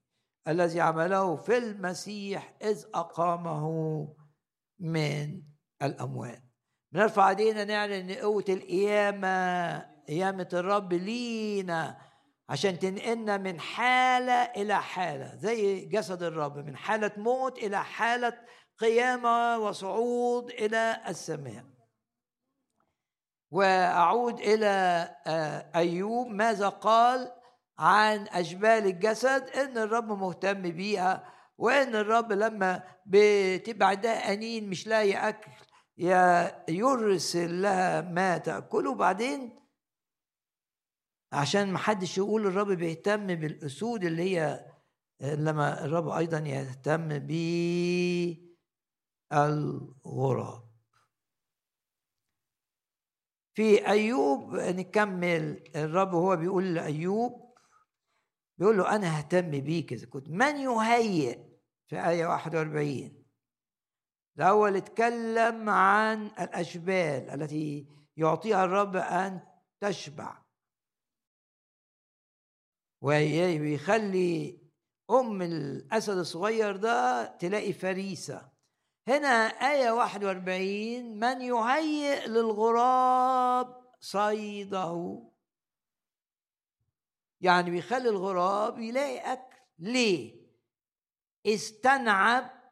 الذي عمله في المسيح إذ أقامه. من الأموات. بنرفع ايدينا نعلن إن قوة القيامة قيامة الرب لينا عشان تنقلنا من حالة إلى حالة زي جسد الرب من حالة موت إلى حالة قيامة وصعود إلى السماء. وأعود إلى آه، أيوب ماذا قال عن أجبال الجسد؟ إن الرب مهتم بيها وان الرب لما بتبقى عندها أنين مش لاقي أكل يرسل لها ما تأكله وبعدين عشان ما حدش يقول الرب بيهتم بالأسود اللي هي لما الرب أيضا يهتم بالغراب في أيوب نكمل. الرب هو بيقول لأيوب بيقول له أنا ههتم بيك إذا كنت. من يهيئ في آية 41 الأول اتكلم عن الأشبال التي يعطيها الرب أن تشبع. ويخلي أم الأسد الصغير ده تلاقي فريسة. هنا آية 41 من يهيئ للغراب صيده. يعني بيخلي الغراب يلاقي أكل. ليه؟ استنعب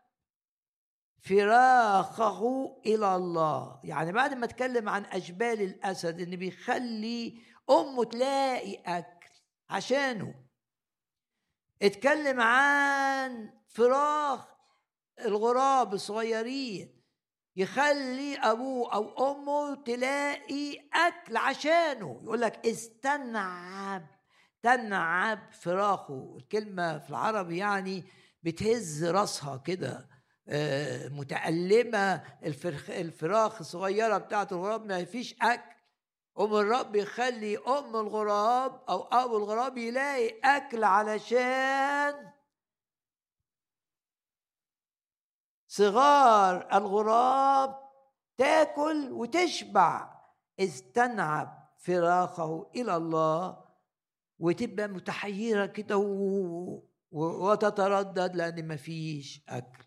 فراخه إلى الله. يعني بعد ما اتكلم عن أشبال الأسد إن بيخلي أمه تلاقي أكل عشانه اتكلم عن فراخ الغراب الصغيرين يخلي أبوه أو أمه تلاقي أكل عشانه. يقول لك استنعب تنعب فراخه. الكلمة في العربي يعني بتهز راسها كده آه، متألمة الفراخ الصغيرة بتاعت الغراب ما فيش أكل. أم الرب يخلي أم الغراب أو أبو الغراب يلاقي أكل علشان صغار الغراب تاكل وتشبع. استنعب فراخه إلى الله وتبقى متحيرة كده وتتردد لأن مفيش أكل.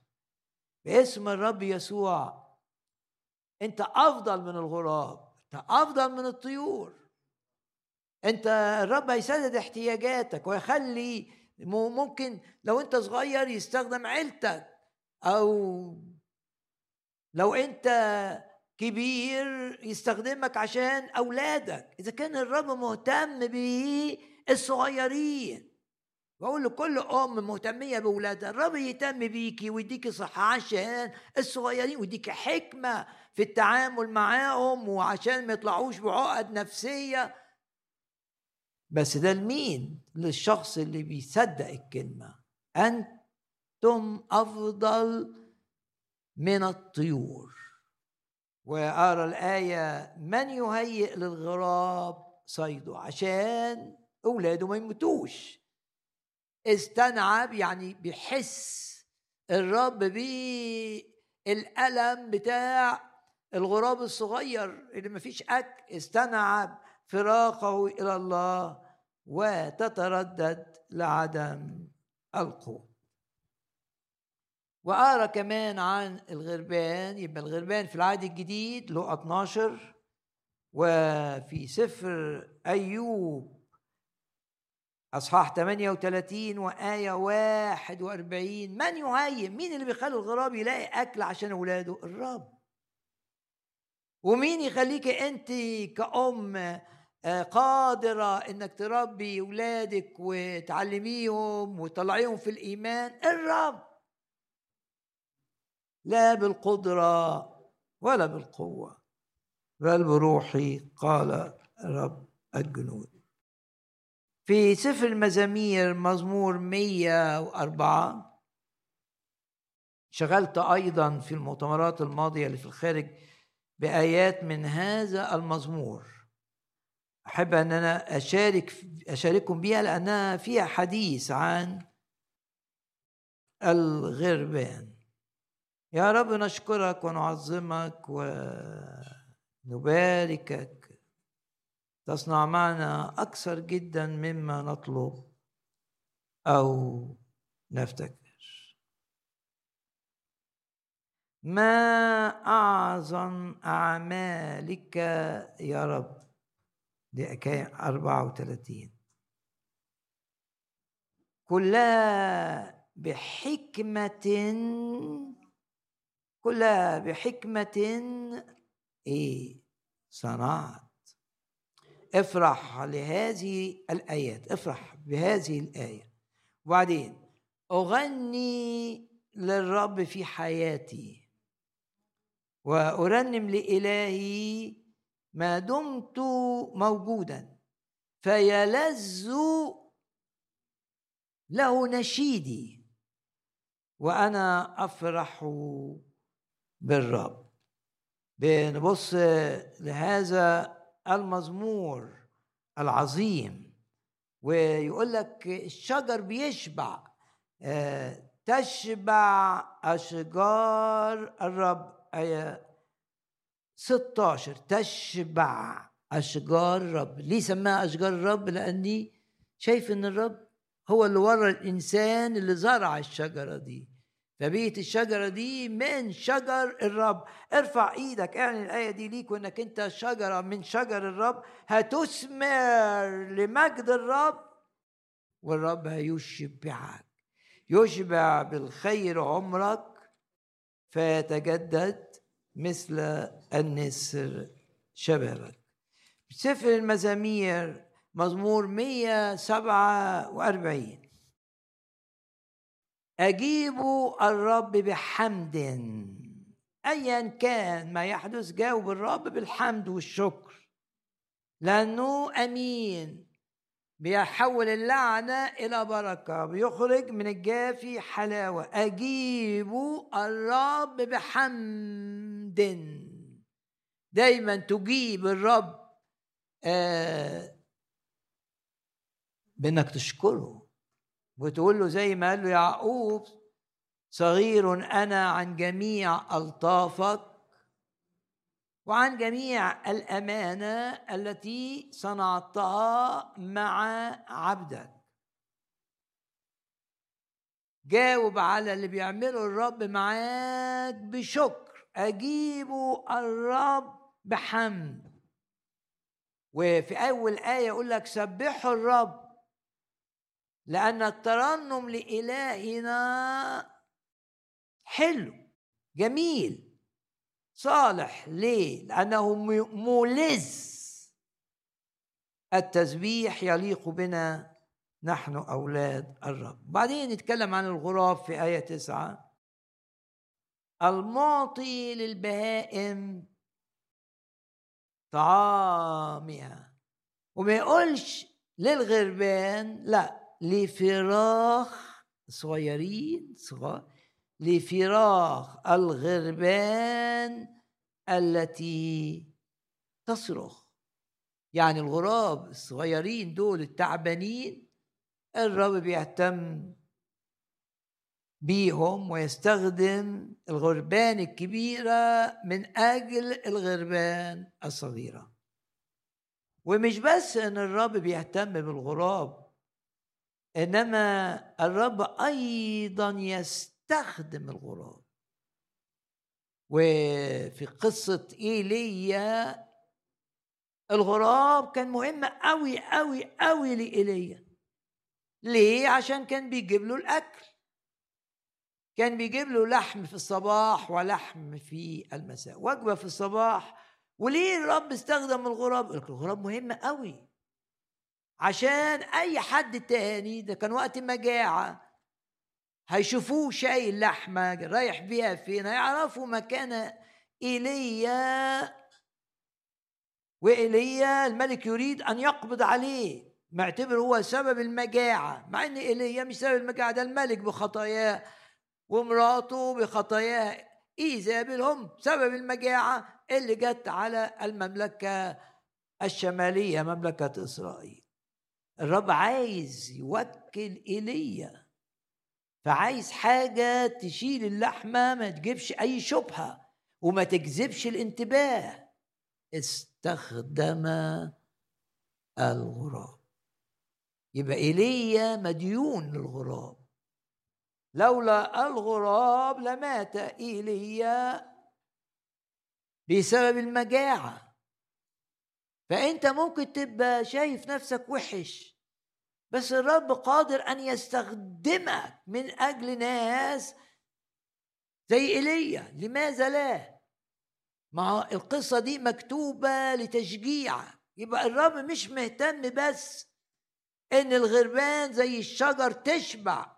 باسم الرب يسوع. أنت أفضل من الغراب. أنت أفضل من الطيور. أنت الرب هيسدد احتياجاتك ويخلي ممكن لو أنت صغير يستخدم عيلتك أو لو أنت كبير يستخدمك عشان أولادك. إذا كان الرب مهتم بالصغيرين. بقول لكل ام مهتميه باولادها الرب يهتم بيكي ويديكي صحة عشان الصغيرين ويديكي حكمة في التعامل معاهم وعشان ما يطلعوش بعقد نفسية. بس ده لمين؟ للشخص اللي بيصدق الكلمة. انت أنتم أفضل من الطيور. وأرى الآية من يهيئ للغراب صيده عشان أولاده ما يموتوش. استنعب يعني بيحس الرب بالألم بتاع الغراب الصغير اللي ما فيش أكل استنعب فراقه إلى الله وتتردد لعدم القوة. وأقرأ كمان عن الغربان يبقى الغربان في العهد الجديد لقى 12 وفي سفر أيوب أصحاح 38 وآية 41 من يهيئ؟ مين اللي بيخلي الغراب يلاقي أكل عشان أولاده الرب. ومين يخليك أنت كأم آه، قادرة إنك تربي أولادك وتعلميهم وتطلعيهم في الإيمان؟ الرب. لا بالقدرة ولا بالقوة بل بروحي قال رب الجنود في سفر المزامير مزمور 104 شغلت أيضا في المؤتمرات الماضية اللي في الخارج بآيات من هذا المزمور. أحب أن أنا أشارك أشارككم بها لأنها فيها حديث عن الغربان. يا رب نشكرك ونعظمك ونباركك. تصنع معنا أكثر جدا مما نطلب أو نفتكر. ما أعظم أعمالك يا رب؟ دي حكاية 34 كلها بحكمة كلها بحكمة إيه؟ صنعت. افرح لهذه الآيات افرح بهذه الآية. وبعدين أغني للرب في حياتي وأرنم لإلهي ما دمت موجودا فيلذ له نشيدي وأنا أفرح بالرب. بنبص لهذا المزمور العظيم. ويقول لك الشجر بيشبع آه، تشبع أشجار الرب آية 16 تشبع أشجار الرب. ليه سماها أشجار الرب؟ لأني شايف إن الرب هو اللي ورى الإنسان اللي زرع الشجرة دي. فبيت الشجرة دي من شجر الرب. ارفع إيدك اعلن الآية دي ليك وإنك أنت شجرة من شجر الرب. هتثمر لمجد الرب والرب هيشبعك. يشبع بالخير عمرك فيتجدد مثل النسر شبابك. سفر المزامير مزمور 147 أجيب الرب بحمد. أيا كان ما يحدث جاوب الرب بالحمد والشكر. لأنه أمين. بيحول اللعنة إلى بركة. بيخرج من الجافي حلاوة. أجيب الرب بحمد. دايما تجيب الرب آه بإنك تشكره. وتقول له زي ما قال له يعقوب صغير أنا عن جميع ألطافك وعن جميع الأمانة التي صنعتها مع عبدك. جاوب على اللي بيعمله الرب معاك بشكر أجيب الرب بحمد. وفي أول آية يقول لك سبحوا الرب لأن الترنم لإلهنا حلو جميل صالح. ليه؟ لأنه مولز. التسبيح يليق بنا نحن أولاد الرب. بعدين نتكلم عن الغراب في آية تسعة. المعطي للبهائم طعامها. وما يقولش للغربان لا. لفراخ صغيرين صغار لفراخ الغربان التي تصرخ. يعني الغراب الصغيرين دول التعبانين الرب بيهتم بيهم ويستخدم الغربان الكبيرة من أجل الغربان الصغيرة. ومش بس إن الرب بيهتم بالغراب إنما الرب أيضا يست استخدم الغراب. وفي قصة إيليا الغراب كان مهم قوي قوي قوي لإيليا. ليه؟ عشان كان بيجيب له الأكل. كان بيجيب له لحم في الصباح ولحم في المساء. وجبة في الصباح. وليه الرب استخدم الغراب؟ الغراب مهم قوي عشان أي حد تاني ده كان وقت مجاعة هيشوفوه شايل لحمة رايح بيها فين هيعرفوا مكان إيليا وإيليا الملك يريد أن يقبض عليه. معتبر هو سبب المجاعة مع أن إيليا مش سبب المجاعة ده الملك بخطاياه ومراته بخطاياه. إيزابل هم سبب المجاعة اللي جت على المملكة الشمالية مملكة إسرائيل. الرب عايز يوكل إيليا فعايز حاجة تشيل اللحمة ما تجيبش أي شبهة وما تجذبش الانتباه. استخدم الغراب. يبقى إيليا مديون للغراب. لولا الغراب لمات إيليا بسبب المجاعة. فأنت ممكن تبقى شايف نفسك وحش بس الرب قادر أن يستخدمك من أجل ناس زي إيليا. لماذا لا؟ ما القصة دي مكتوبة لتشجيع. يبقى الرب مش مهتم بس إن الغربان زي الشجر تشبع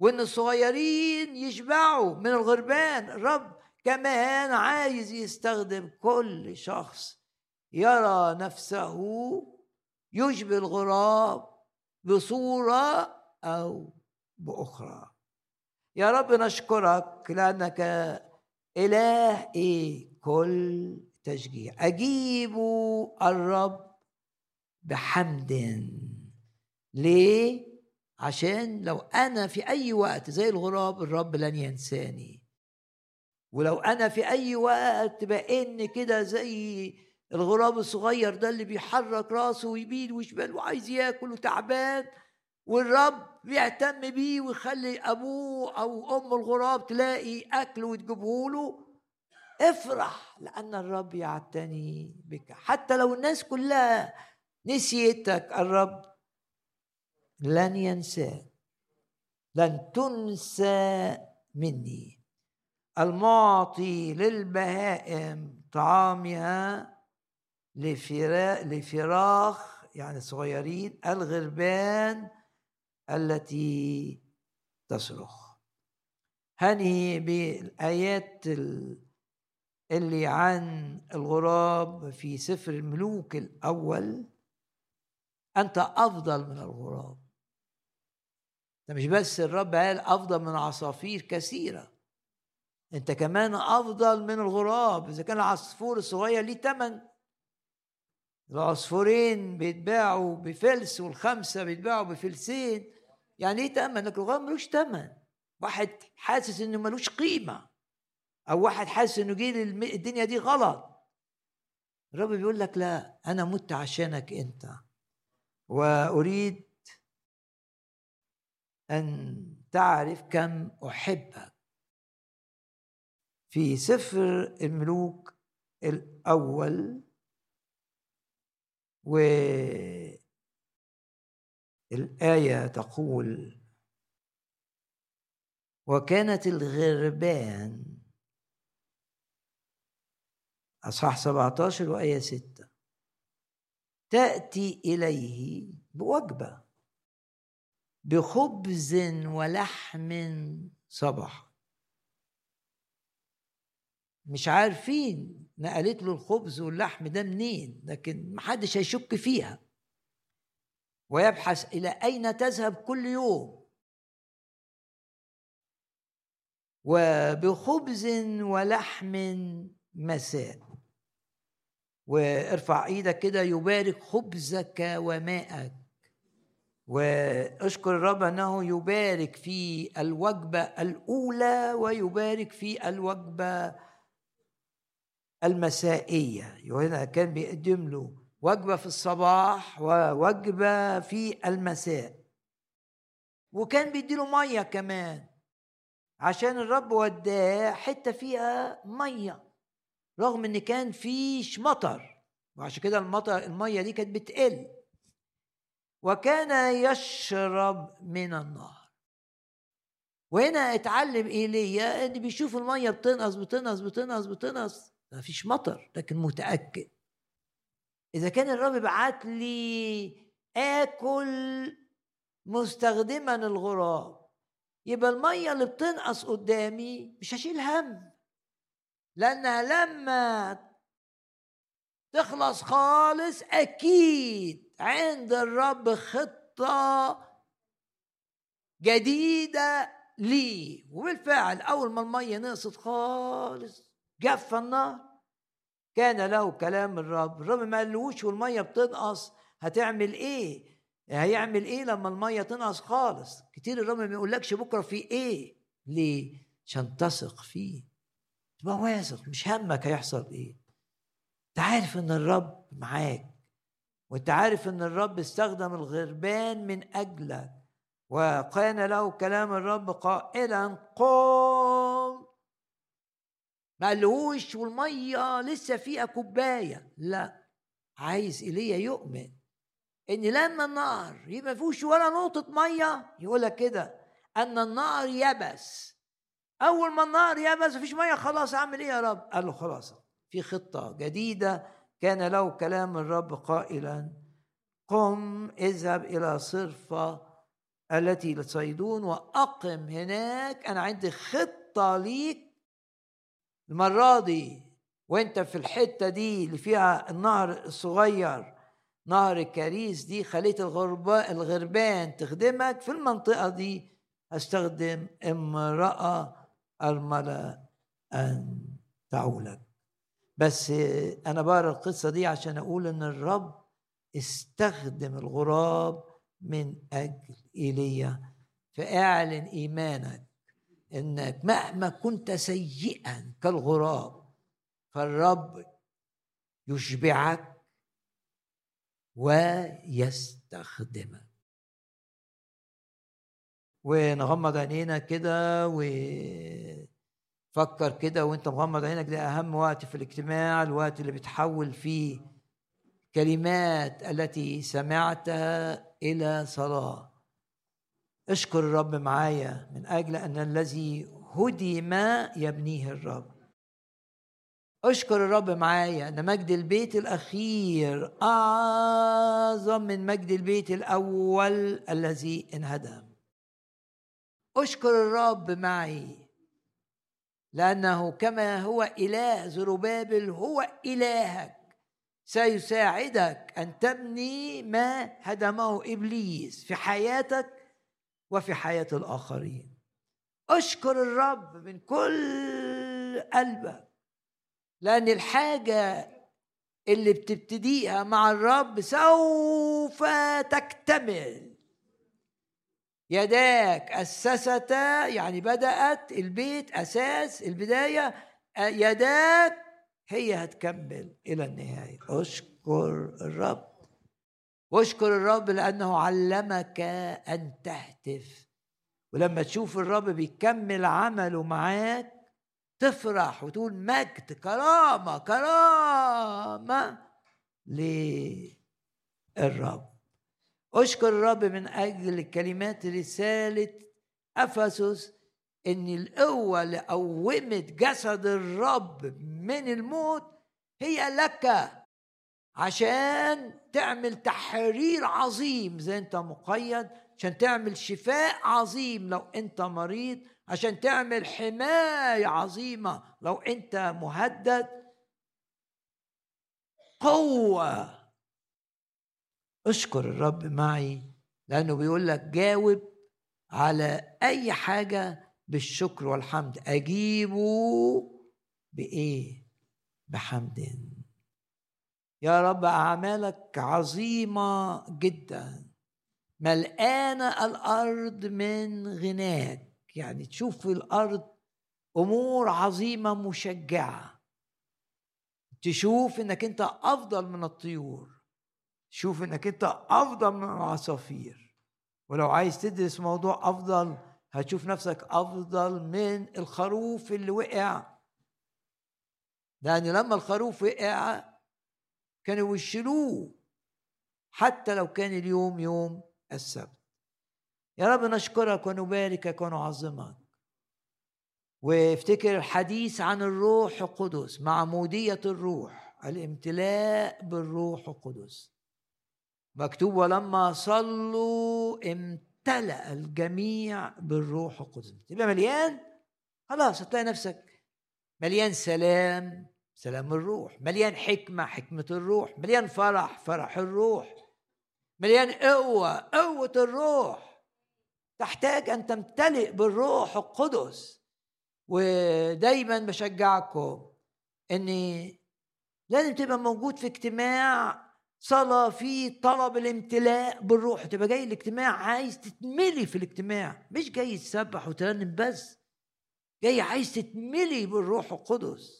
وإن الصغيرين يشبعوا من الغربان. الرب كمان عايز يستخدم كل شخص يرى نفسه يشبه الغراب بصورة أو بأخرى. يا رب نشكرك لأنك إله إيه كل تشجيع. أجيب الرب بحمد ليه؟ عشان لو أنا في أي وقت زي الغراب الرب لن ينساني. ولو أنا في أي وقت بإن كده زي الغراب الصغير ده اللي بيحرك راسه ويمين وشمال وعايز ياكل وتعبان والرب بيهتم بيه ويخلي أبوه أو أم الغراب تلاقي أكل وتجيبه له. افرح لأن الرب يعتني بك. حتى لو الناس كلها نسيتك الرب لن ينساك لن تنسى مني. المعطي للبهائم طعامها لفراخ يعني صغيرين الغربان التي تصرخ. هني بالآيات اللي عن الغراب في سفر الملوك الأول. أنت أفضل من الغراب. ده مش بس الرب قال أفضل من عصافير كثيرة. أنت كمان أفضل من الغراب. إذا كان العصفور الصغير ليه تمن. العصفورين بيتباعوا بفلس والخمسة بيتباعوا بفلسين. يعني إيه تمن لكن الغرام ملوش تمن واحد حاسس إنه ملوش قيمة. أو واحد حاسس إنه جه الدنيا دي غلط. الرب بيقول لك لا أنا مت عشانك أنت. وأريد أن تعرف كم أحبك. في سفر الملوك الأول والآية تقول وكانت الغربان أصحاح 17 وآية 6 تأتي إليه بوجبة بخبز ولحم صبح مش عارفين نقلت له الخبز واللحم ده منين لكن محدش هيشك فيها. ويبحث إلى أين تذهب كل يوم. وبخبز ولحم مساء. وارفع إيدك كده يبارك خبزك وماءك. واشكر الرب أنه يبارك في الوجبة الأولى ويبارك في الوجبة المسائية يوحنا كان بيقدم له وجبة في الصباح ووجبه في المساء. وكان بيديله مية كمان عشان الرب وداه حتة فيها مية رغم إن كان فيش مطر وعشان كده المطر المية دي كانت بتقل. وكان يشرب من النهر وهنا اتعلم إيليا إن بيشوف المية بتنقص بتنقص بتنقص بتنقص. ما فيش مطر لكن متأكد. إذا كان الرب بعت لي آكل مستخدما الغراب يبقى المية اللي بتنقص قدامي مش هشيل هم لأنها لما تخلص خالص أكيد عند الرب خطة جديدة لي. وبالفعل أول ما المية نقصت خالص جف النار كان له كلام الرب الرب ما قالوش والمية بتنقص. هتعمل إيه؟ هيعمل إيه لما المية تنقص خالص؟ كتير الرب ما يقولكش بكرة في إيه. ليه؟ عشان تثق فيه. تبقى واثق مش همك هيحصل إيه. أنت عارف إن الرب معاك وأنت عارف إن الرب استخدم الغربان من أجلك. وكان له كلام الرب قائلا قم ما قالوش والمية لسه فيها كوباية. لا عايز إيليا يؤمن إن لما النهر يبقى فيهوش ولا نقطة مية يقول لك كده أن النهر يبس. أول ما النهر يبس مفيش مية خلاص أعمل إيه يا رب؟ قال له خلاص في خطة جديدة. كان له كلام الرب قائلا قم اذهب إلى صرفة التي لصيدون وأقم هناك. أنا عندي خطة ليك المرة دي وأنت في الحتة دي اللي فيها النهر الصغير نهر الكريس دي خليت الغربان تخدمك في المنطقة دي. أستخدم امرأة الملا أن تعولك. بس أنا بقرأ القصة دي عشان أقول إن الرب استخدم الغراب من أجل إيليا فاعلن إيمانك إنك مهما كنت سيئا كالغراب فالرب يشبعك ويستخدمك. ونغمض عينينا كده وفكر كده وأنت مغمض عينك ده أهم وقت في الاجتماع الوقت اللي بتحول فيه كلمات التي سمعتها إلى صلاة. اشكر الرب معايا من أجل أن الذي هدم يبنيه الرب. اشكر الرب معايا أن مجد البيت الأخير أعظم من مجد البيت الأول الذي انهدم. اشكر الرب معي لأنه كما هو إله زربابل هو إلهك. سيساعدك أن تبني ما هدمه إبليس في حياتك وفي حياة الآخرين. أشكر الرب من كل قلبك لأن الحاجة اللي بتبتديها مع الرب سوف تكتمل. يداك أسستا يعني بدأت البيت أساس البداية يداك هي هتكمل إلى النهاية. أشكر الرب. واشكر الرب لأنه علمك أن تهتف. ولما تشوف الرب بيكمل عمله معاك تفرح وتقول مجد كرامة كرامة للرب. اشكر الرب من أجل كلمات رسالة أفسس إن القوة اللي قومت جسد الرب من الموت هي لك. عشان تعمل تحرير عظيم زي انت مقيد عشان تعمل شفاء عظيم لو انت مريض عشان تعمل حماية عظيمة لو انت مهدد. قوة. اشكر الرب معي لأنه بيقول لك جاوب على أي حاجة بالشكر والحمد. أجيبه بإيه؟ بحمد. يا رب أعمالك عظيمة جدا. ملقانه الأرض من غناك. يعني تشوف في الأرض أمور عظيمة مشجعة. تشوف إنك أنت أفضل من الطيور. شوف إنك أنت أفضل من العصافير. ولو عايز تدرس موضوع أفضل هتشوف نفسك أفضل من الخروف اللي وقع. لأن لما الخروف وقع كانوا يشيلوه حتى لو كان اليوم يوم السبت. يا رب نشكرك ونباركك ونعظمك. وافتكر الحديث عن الروح القدس معمودية الروح الامتلاء بالروح القدس. مكتوب ولما صلوا امتلأ الجميع بالروح القدس. تبقى مليان؟ خلاص هتلاقي نفسك مليان سلام سلام الروح. مليان حكمة حكمة الروح. مليان فرح فرح الروح. مليان قوة قوة الروح. تحتاج أن تمتلئ بالروح القدس. ودايما بشجعكم أني لازم تبقى موجود في اجتماع صلاة في طلب الامتلاء بالروح. تبقى جاي الاجتماع عايز تتملي في الاجتماع. مش جاي تسبح وترنم بس. جاي عايز تتملي بالروح القدس.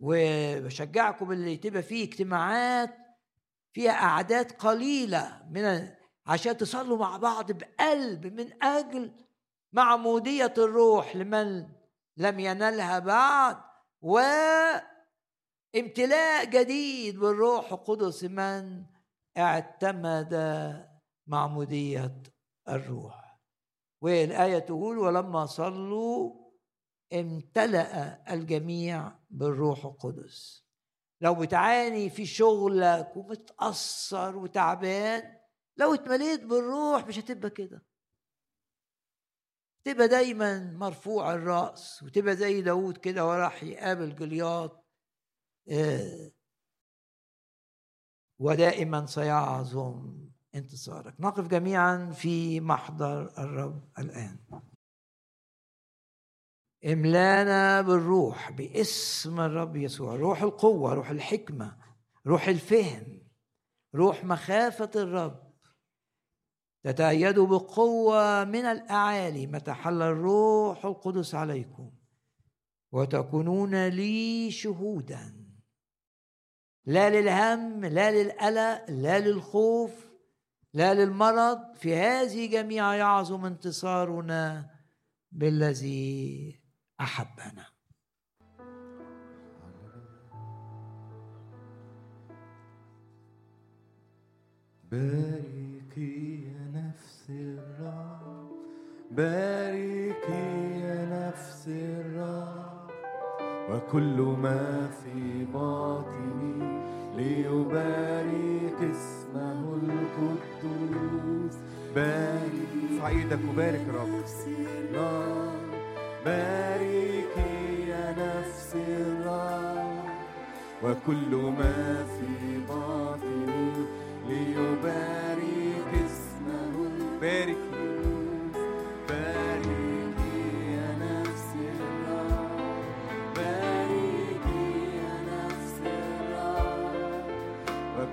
وبشجعكم اللي تبقى فيه اجتماعات فيها أعداد قليلة من عشان تصلوا مع بعض بقلب من أجل معمودية الروح لمن لم ينلها بعد و امتلاء جديد بالروح القدس من اعتمد معمودية الروح. والآية تقول ولما صلوا امتلأ الجميع بالروح القدس. لو بتعاني في شغلك ومتأثر وتعبان لو اتمليت بالروح مش هتبقى كده. تبقى دايما مرفوع الرأس وتبقى زي داود كده وراح يقابل جلياط آه، ودائما سيعظم انتصارك. نقف جميعا في محضر الرب الآن. املانا بالروح باسم الرب يسوع. روح القوة روح الحكمة روح الفهم روح مخافة الرب. تتأيدوا بقوة من الأعالي. متى حل الروح القدس عليكم وتكونون لي شهودا. لا للهم لا للقلق لا للخوف لا للمرض. في هذه جميعا يعظم انتصارنا بالذي أحبنا. باركي يا نفس الرب باركي يا نفس الرب. وكل ما في باطني ليبارك اسمه القدوس. بارك ارفع إيدك وبارك رب. باركي يا نفس الرب وكل ما في باطني ليبارك اسمه. باركي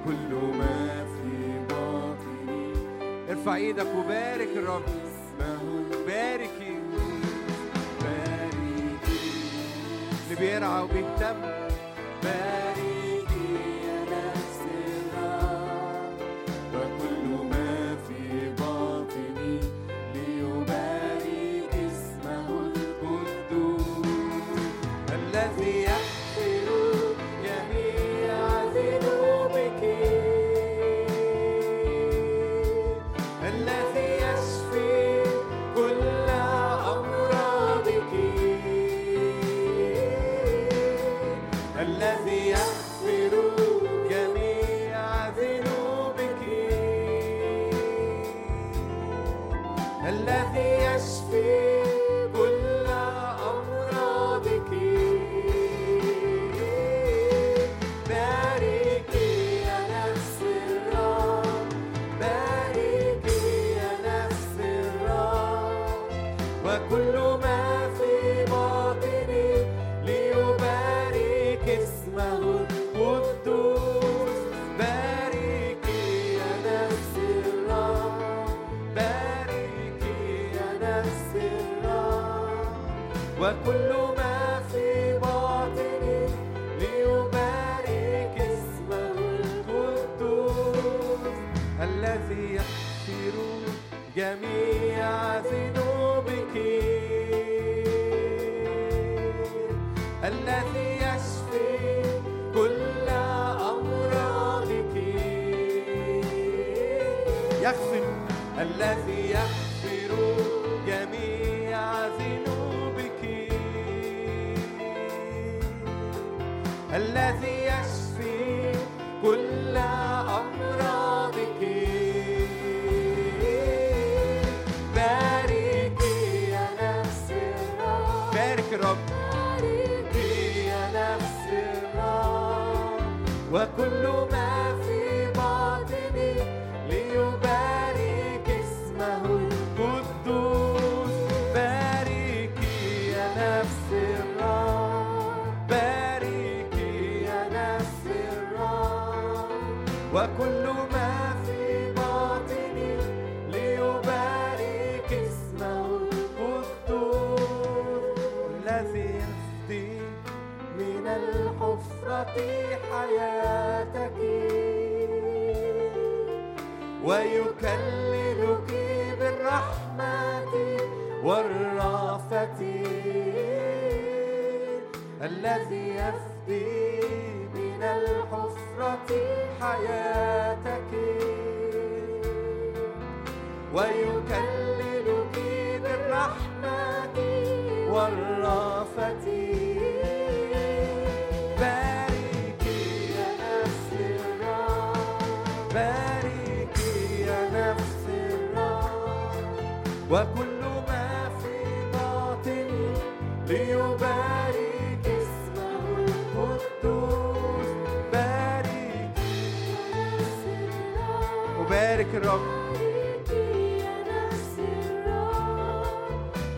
كل ما في باطني ارفع إيدك وبارك الرب. باركي باركي بيرعى وبيهتم.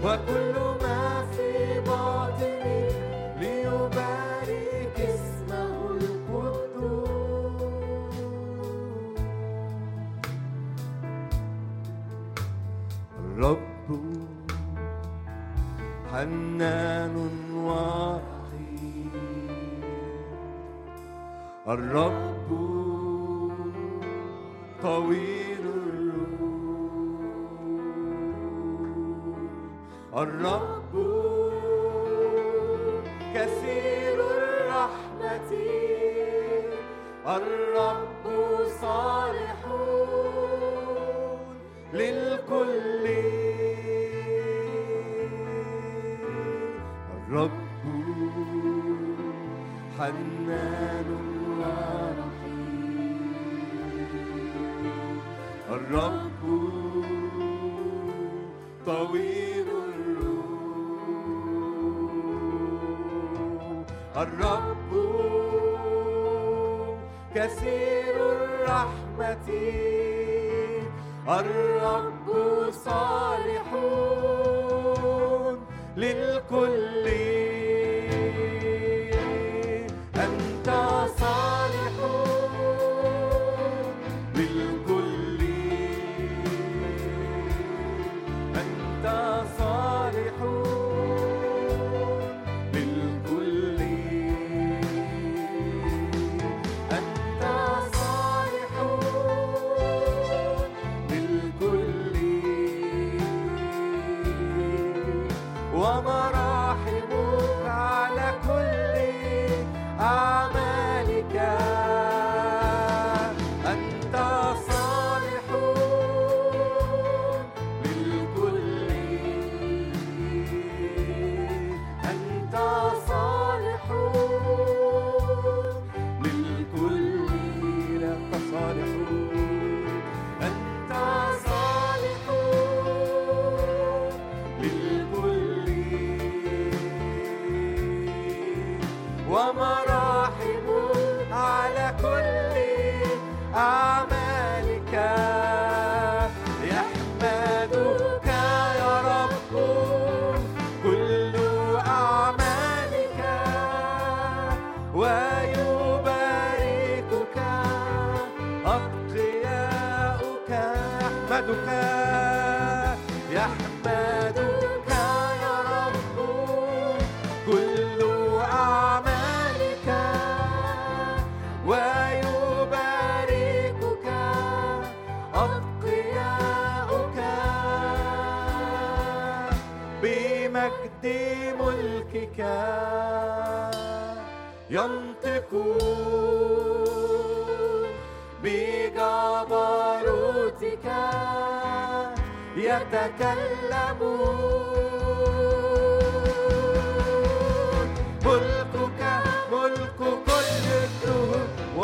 What will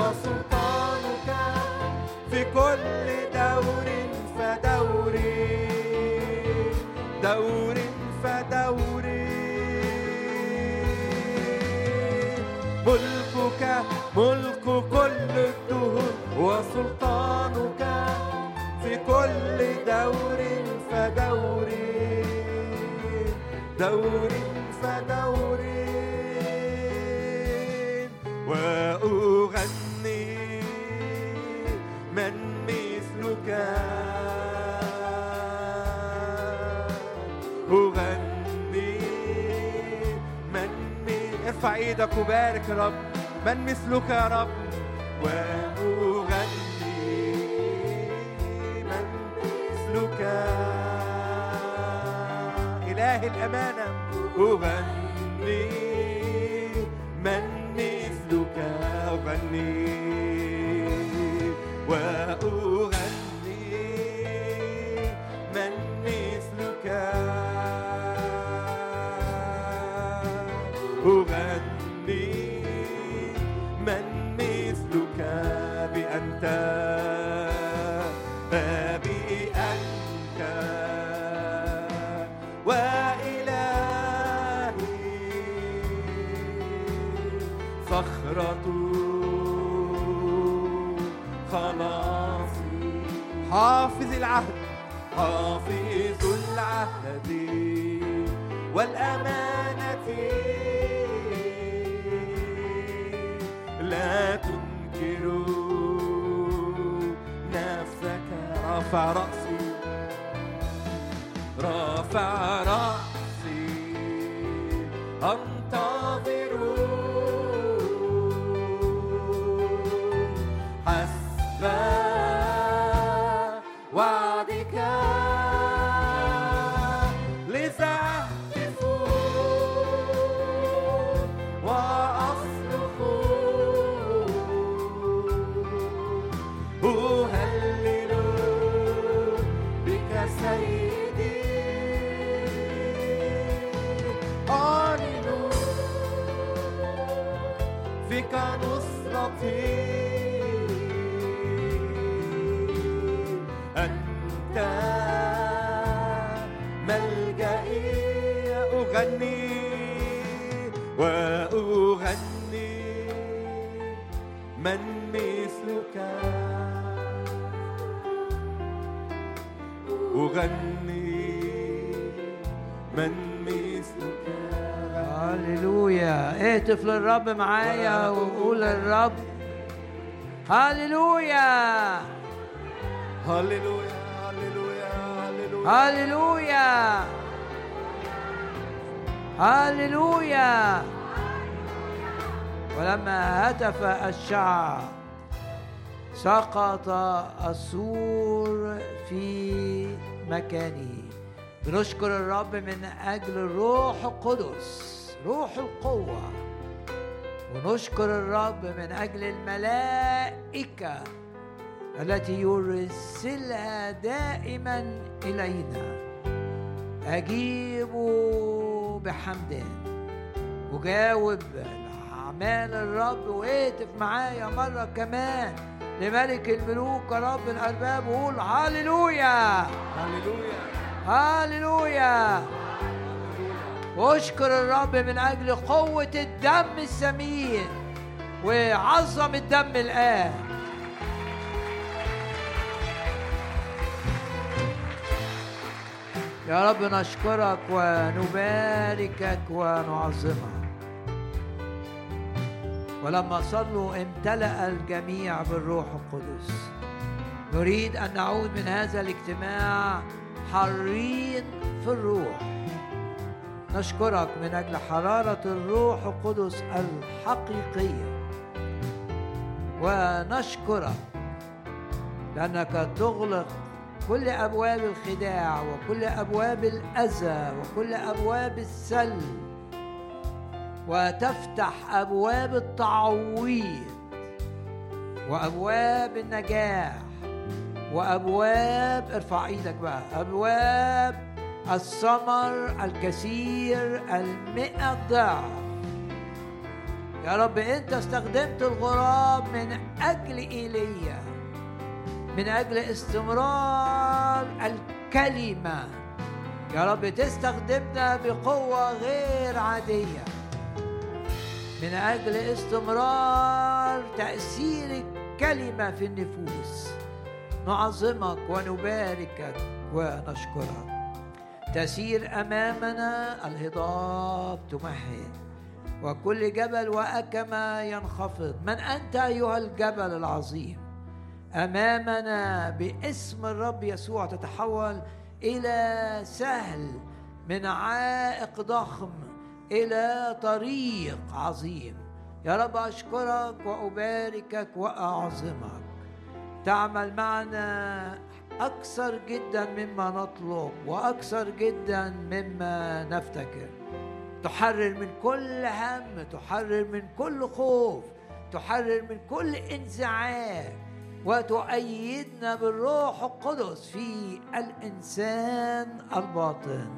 وسلطانك في كل دور فدوري دور فدوري ملكك ملك كل الدهور. وسلطانك في كل دور فدوري دور فدوري وأغني مجدك وبارك يا رب من مثلك يا رب. وأغني من مثلك. إله الأمانة. أغني من مثلك أغني وأغني لا نفسك رفع رأسي. رفع رأسي. اهتف للرب معايا وقول للرب هللويا. هللويا هللويا هللويا. هللويا. هللويا. ولما هتف الشعب سقط السور في مكانه. بنشكر الرب من أجل الروح القدس روح القوة. ونشكر الرب من أجل الملائكة التي يرسلها دائما إلينا. أجيب بحمد. وجاوب اعمال الرب. واهتف معايا مرة كمان لملك الملوك رب الأرباب. وقول هللويا. هللويا. هللويا. واشكر الرب من أجل قوة الدم الثمين وعظم الدم الآن. يا رب نشكرك ونباركك ونعظمك. ولما صلوا امتلأ الجميع بالروح القدس. نريد أن نعود من هذا الاجتماع حارين في الروح. نشكرك من أجل حرارة الروح القدس الحقيقية. ونشكرك لأنك تغلق كل أبواب الخداع وكل أبواب الأذى وكل أبواب السلب وتفتح أبواب التعويض وأبواب النجاح وأبواب ارفع إيدك بقى أبواب الثمر الكثير المئة ضعف. يا رب أنت استخدمت الغراب من أجل إيليا من أجل استمرار الكلمة. يا رب تستخدمنا بقوة غير عادية من أجل استمرار تأثير الكلمة في النفوس. نعظمك ونباركك ونشكرك. تسير أمامنا الهضاب تمهد. وكل جبل وأكما ينخفض. من أنت أيها الجبل العظيم؟ أمامنا باسم الرب يسوع تتحول إلى سهل من عائق ضخم إلى طريق عظيم. يا رب أشكرك وأباركك وأعظمك. تعمل معنا أكثر جدا مما نطلب وأكثر جدا مما نفتكر. تحرر من كل هم تحرر من كل خوف تحرر من كل انزعاج وتؤيدنا بالروح القدس في الإنسان الباطن.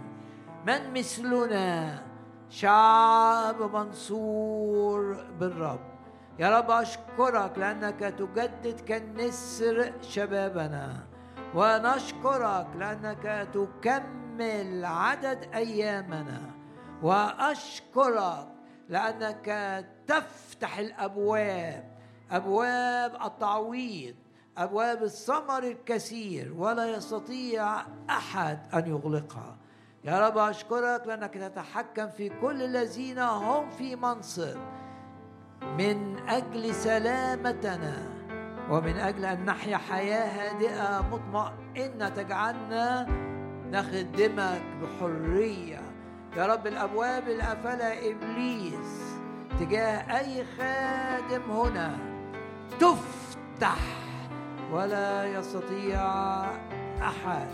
من مثلنا؟ شعب منصور بالرب. يا رب أشكرك لأنك تجدد كالنسر شبابنا. ونشكرك لأنك تكمل عدد أيامنا. وأشكرك لأنك تفتح الأبواب أبواب التعويض أبواب الثمر الكثير ولا يستطيع أحد أن يغلقها. يا رب أشكرك لأنك تتحكم في كل الذين هم في منصب. من أجل سلامتنا ومن أجل أن نحيا حياة هادئة مطمئنة تجعلنا نخدمك بحرية. يا رب الأبواب اللي قفلها إبليس تجاه أي خادم هنا تفتح ولا يستطيع أحد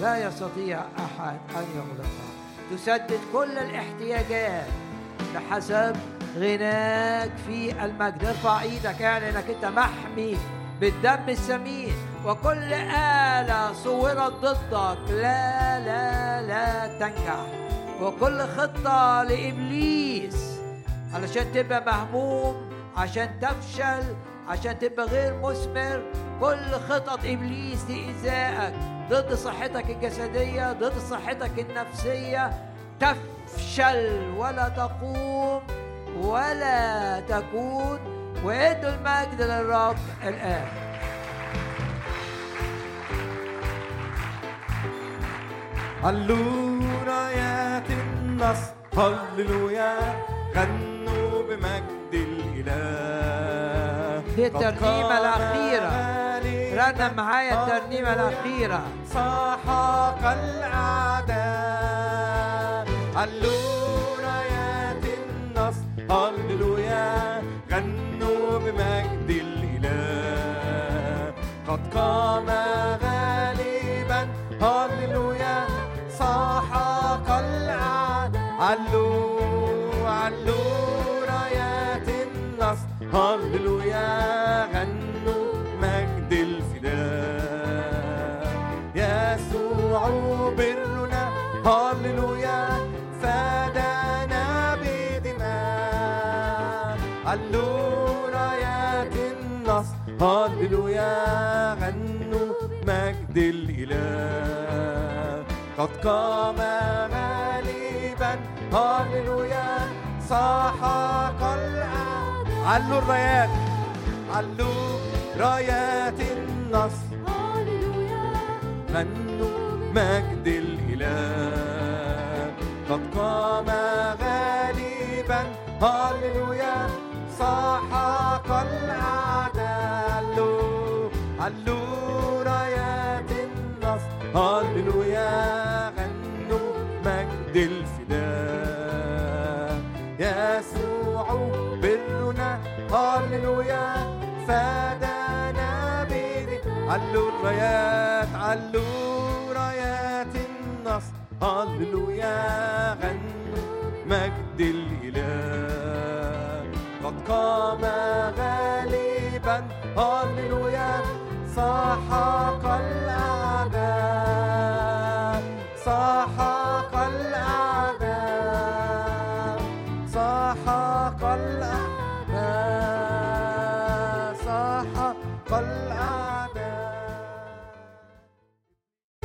لا يستطيع أحد أن يغلقها تسدد كل الاحتياجات بحسب غناك في المجد ارفع إيدك اعلن انك انت محمي بالدم السمين. وكل آلة صورت ضدك لا لا لا تنجح. وكل خطة لإبليس علشان تبقى مهموم عشان تفشل عشان تبقى غير مثمر. كل خطط إبليس لإيذائك ضد صحتك الجسدية ضد صحتك النفسية. تفشل ولا تقوم. ولا تكون وادوا المجد للرب الآن. هللويا رايات النصر هللويا غنوا بمجد الإله. دي الترنيمة الأخيرة رنم معايا الترنيمة الأخيرة. سحق الأعداء هللويا هللويا غنوا بمجد الإله قد قام غالبا هللويا سحق الأعداء علو علو رايات النصر هللويا غنوا مجد الفداء يسوع برنا هللويا هللويا غنوا مجد الإله. قد قام غالبا هللويا سحق الأعداء. علوا الرايات علوا رايات النصر. غنوا مجد الإله. قد قام غالبا هللويا سحق الأعداء علوا علوا رايات النصر هللويا غنوا مجد الفداء. يسوع برنا هللويا فدانا بدي علوا الرايات علوا رايات النصر هللويا غنوا مجد الإله. قام غالبا. هللويا سحق الأعداء. سحق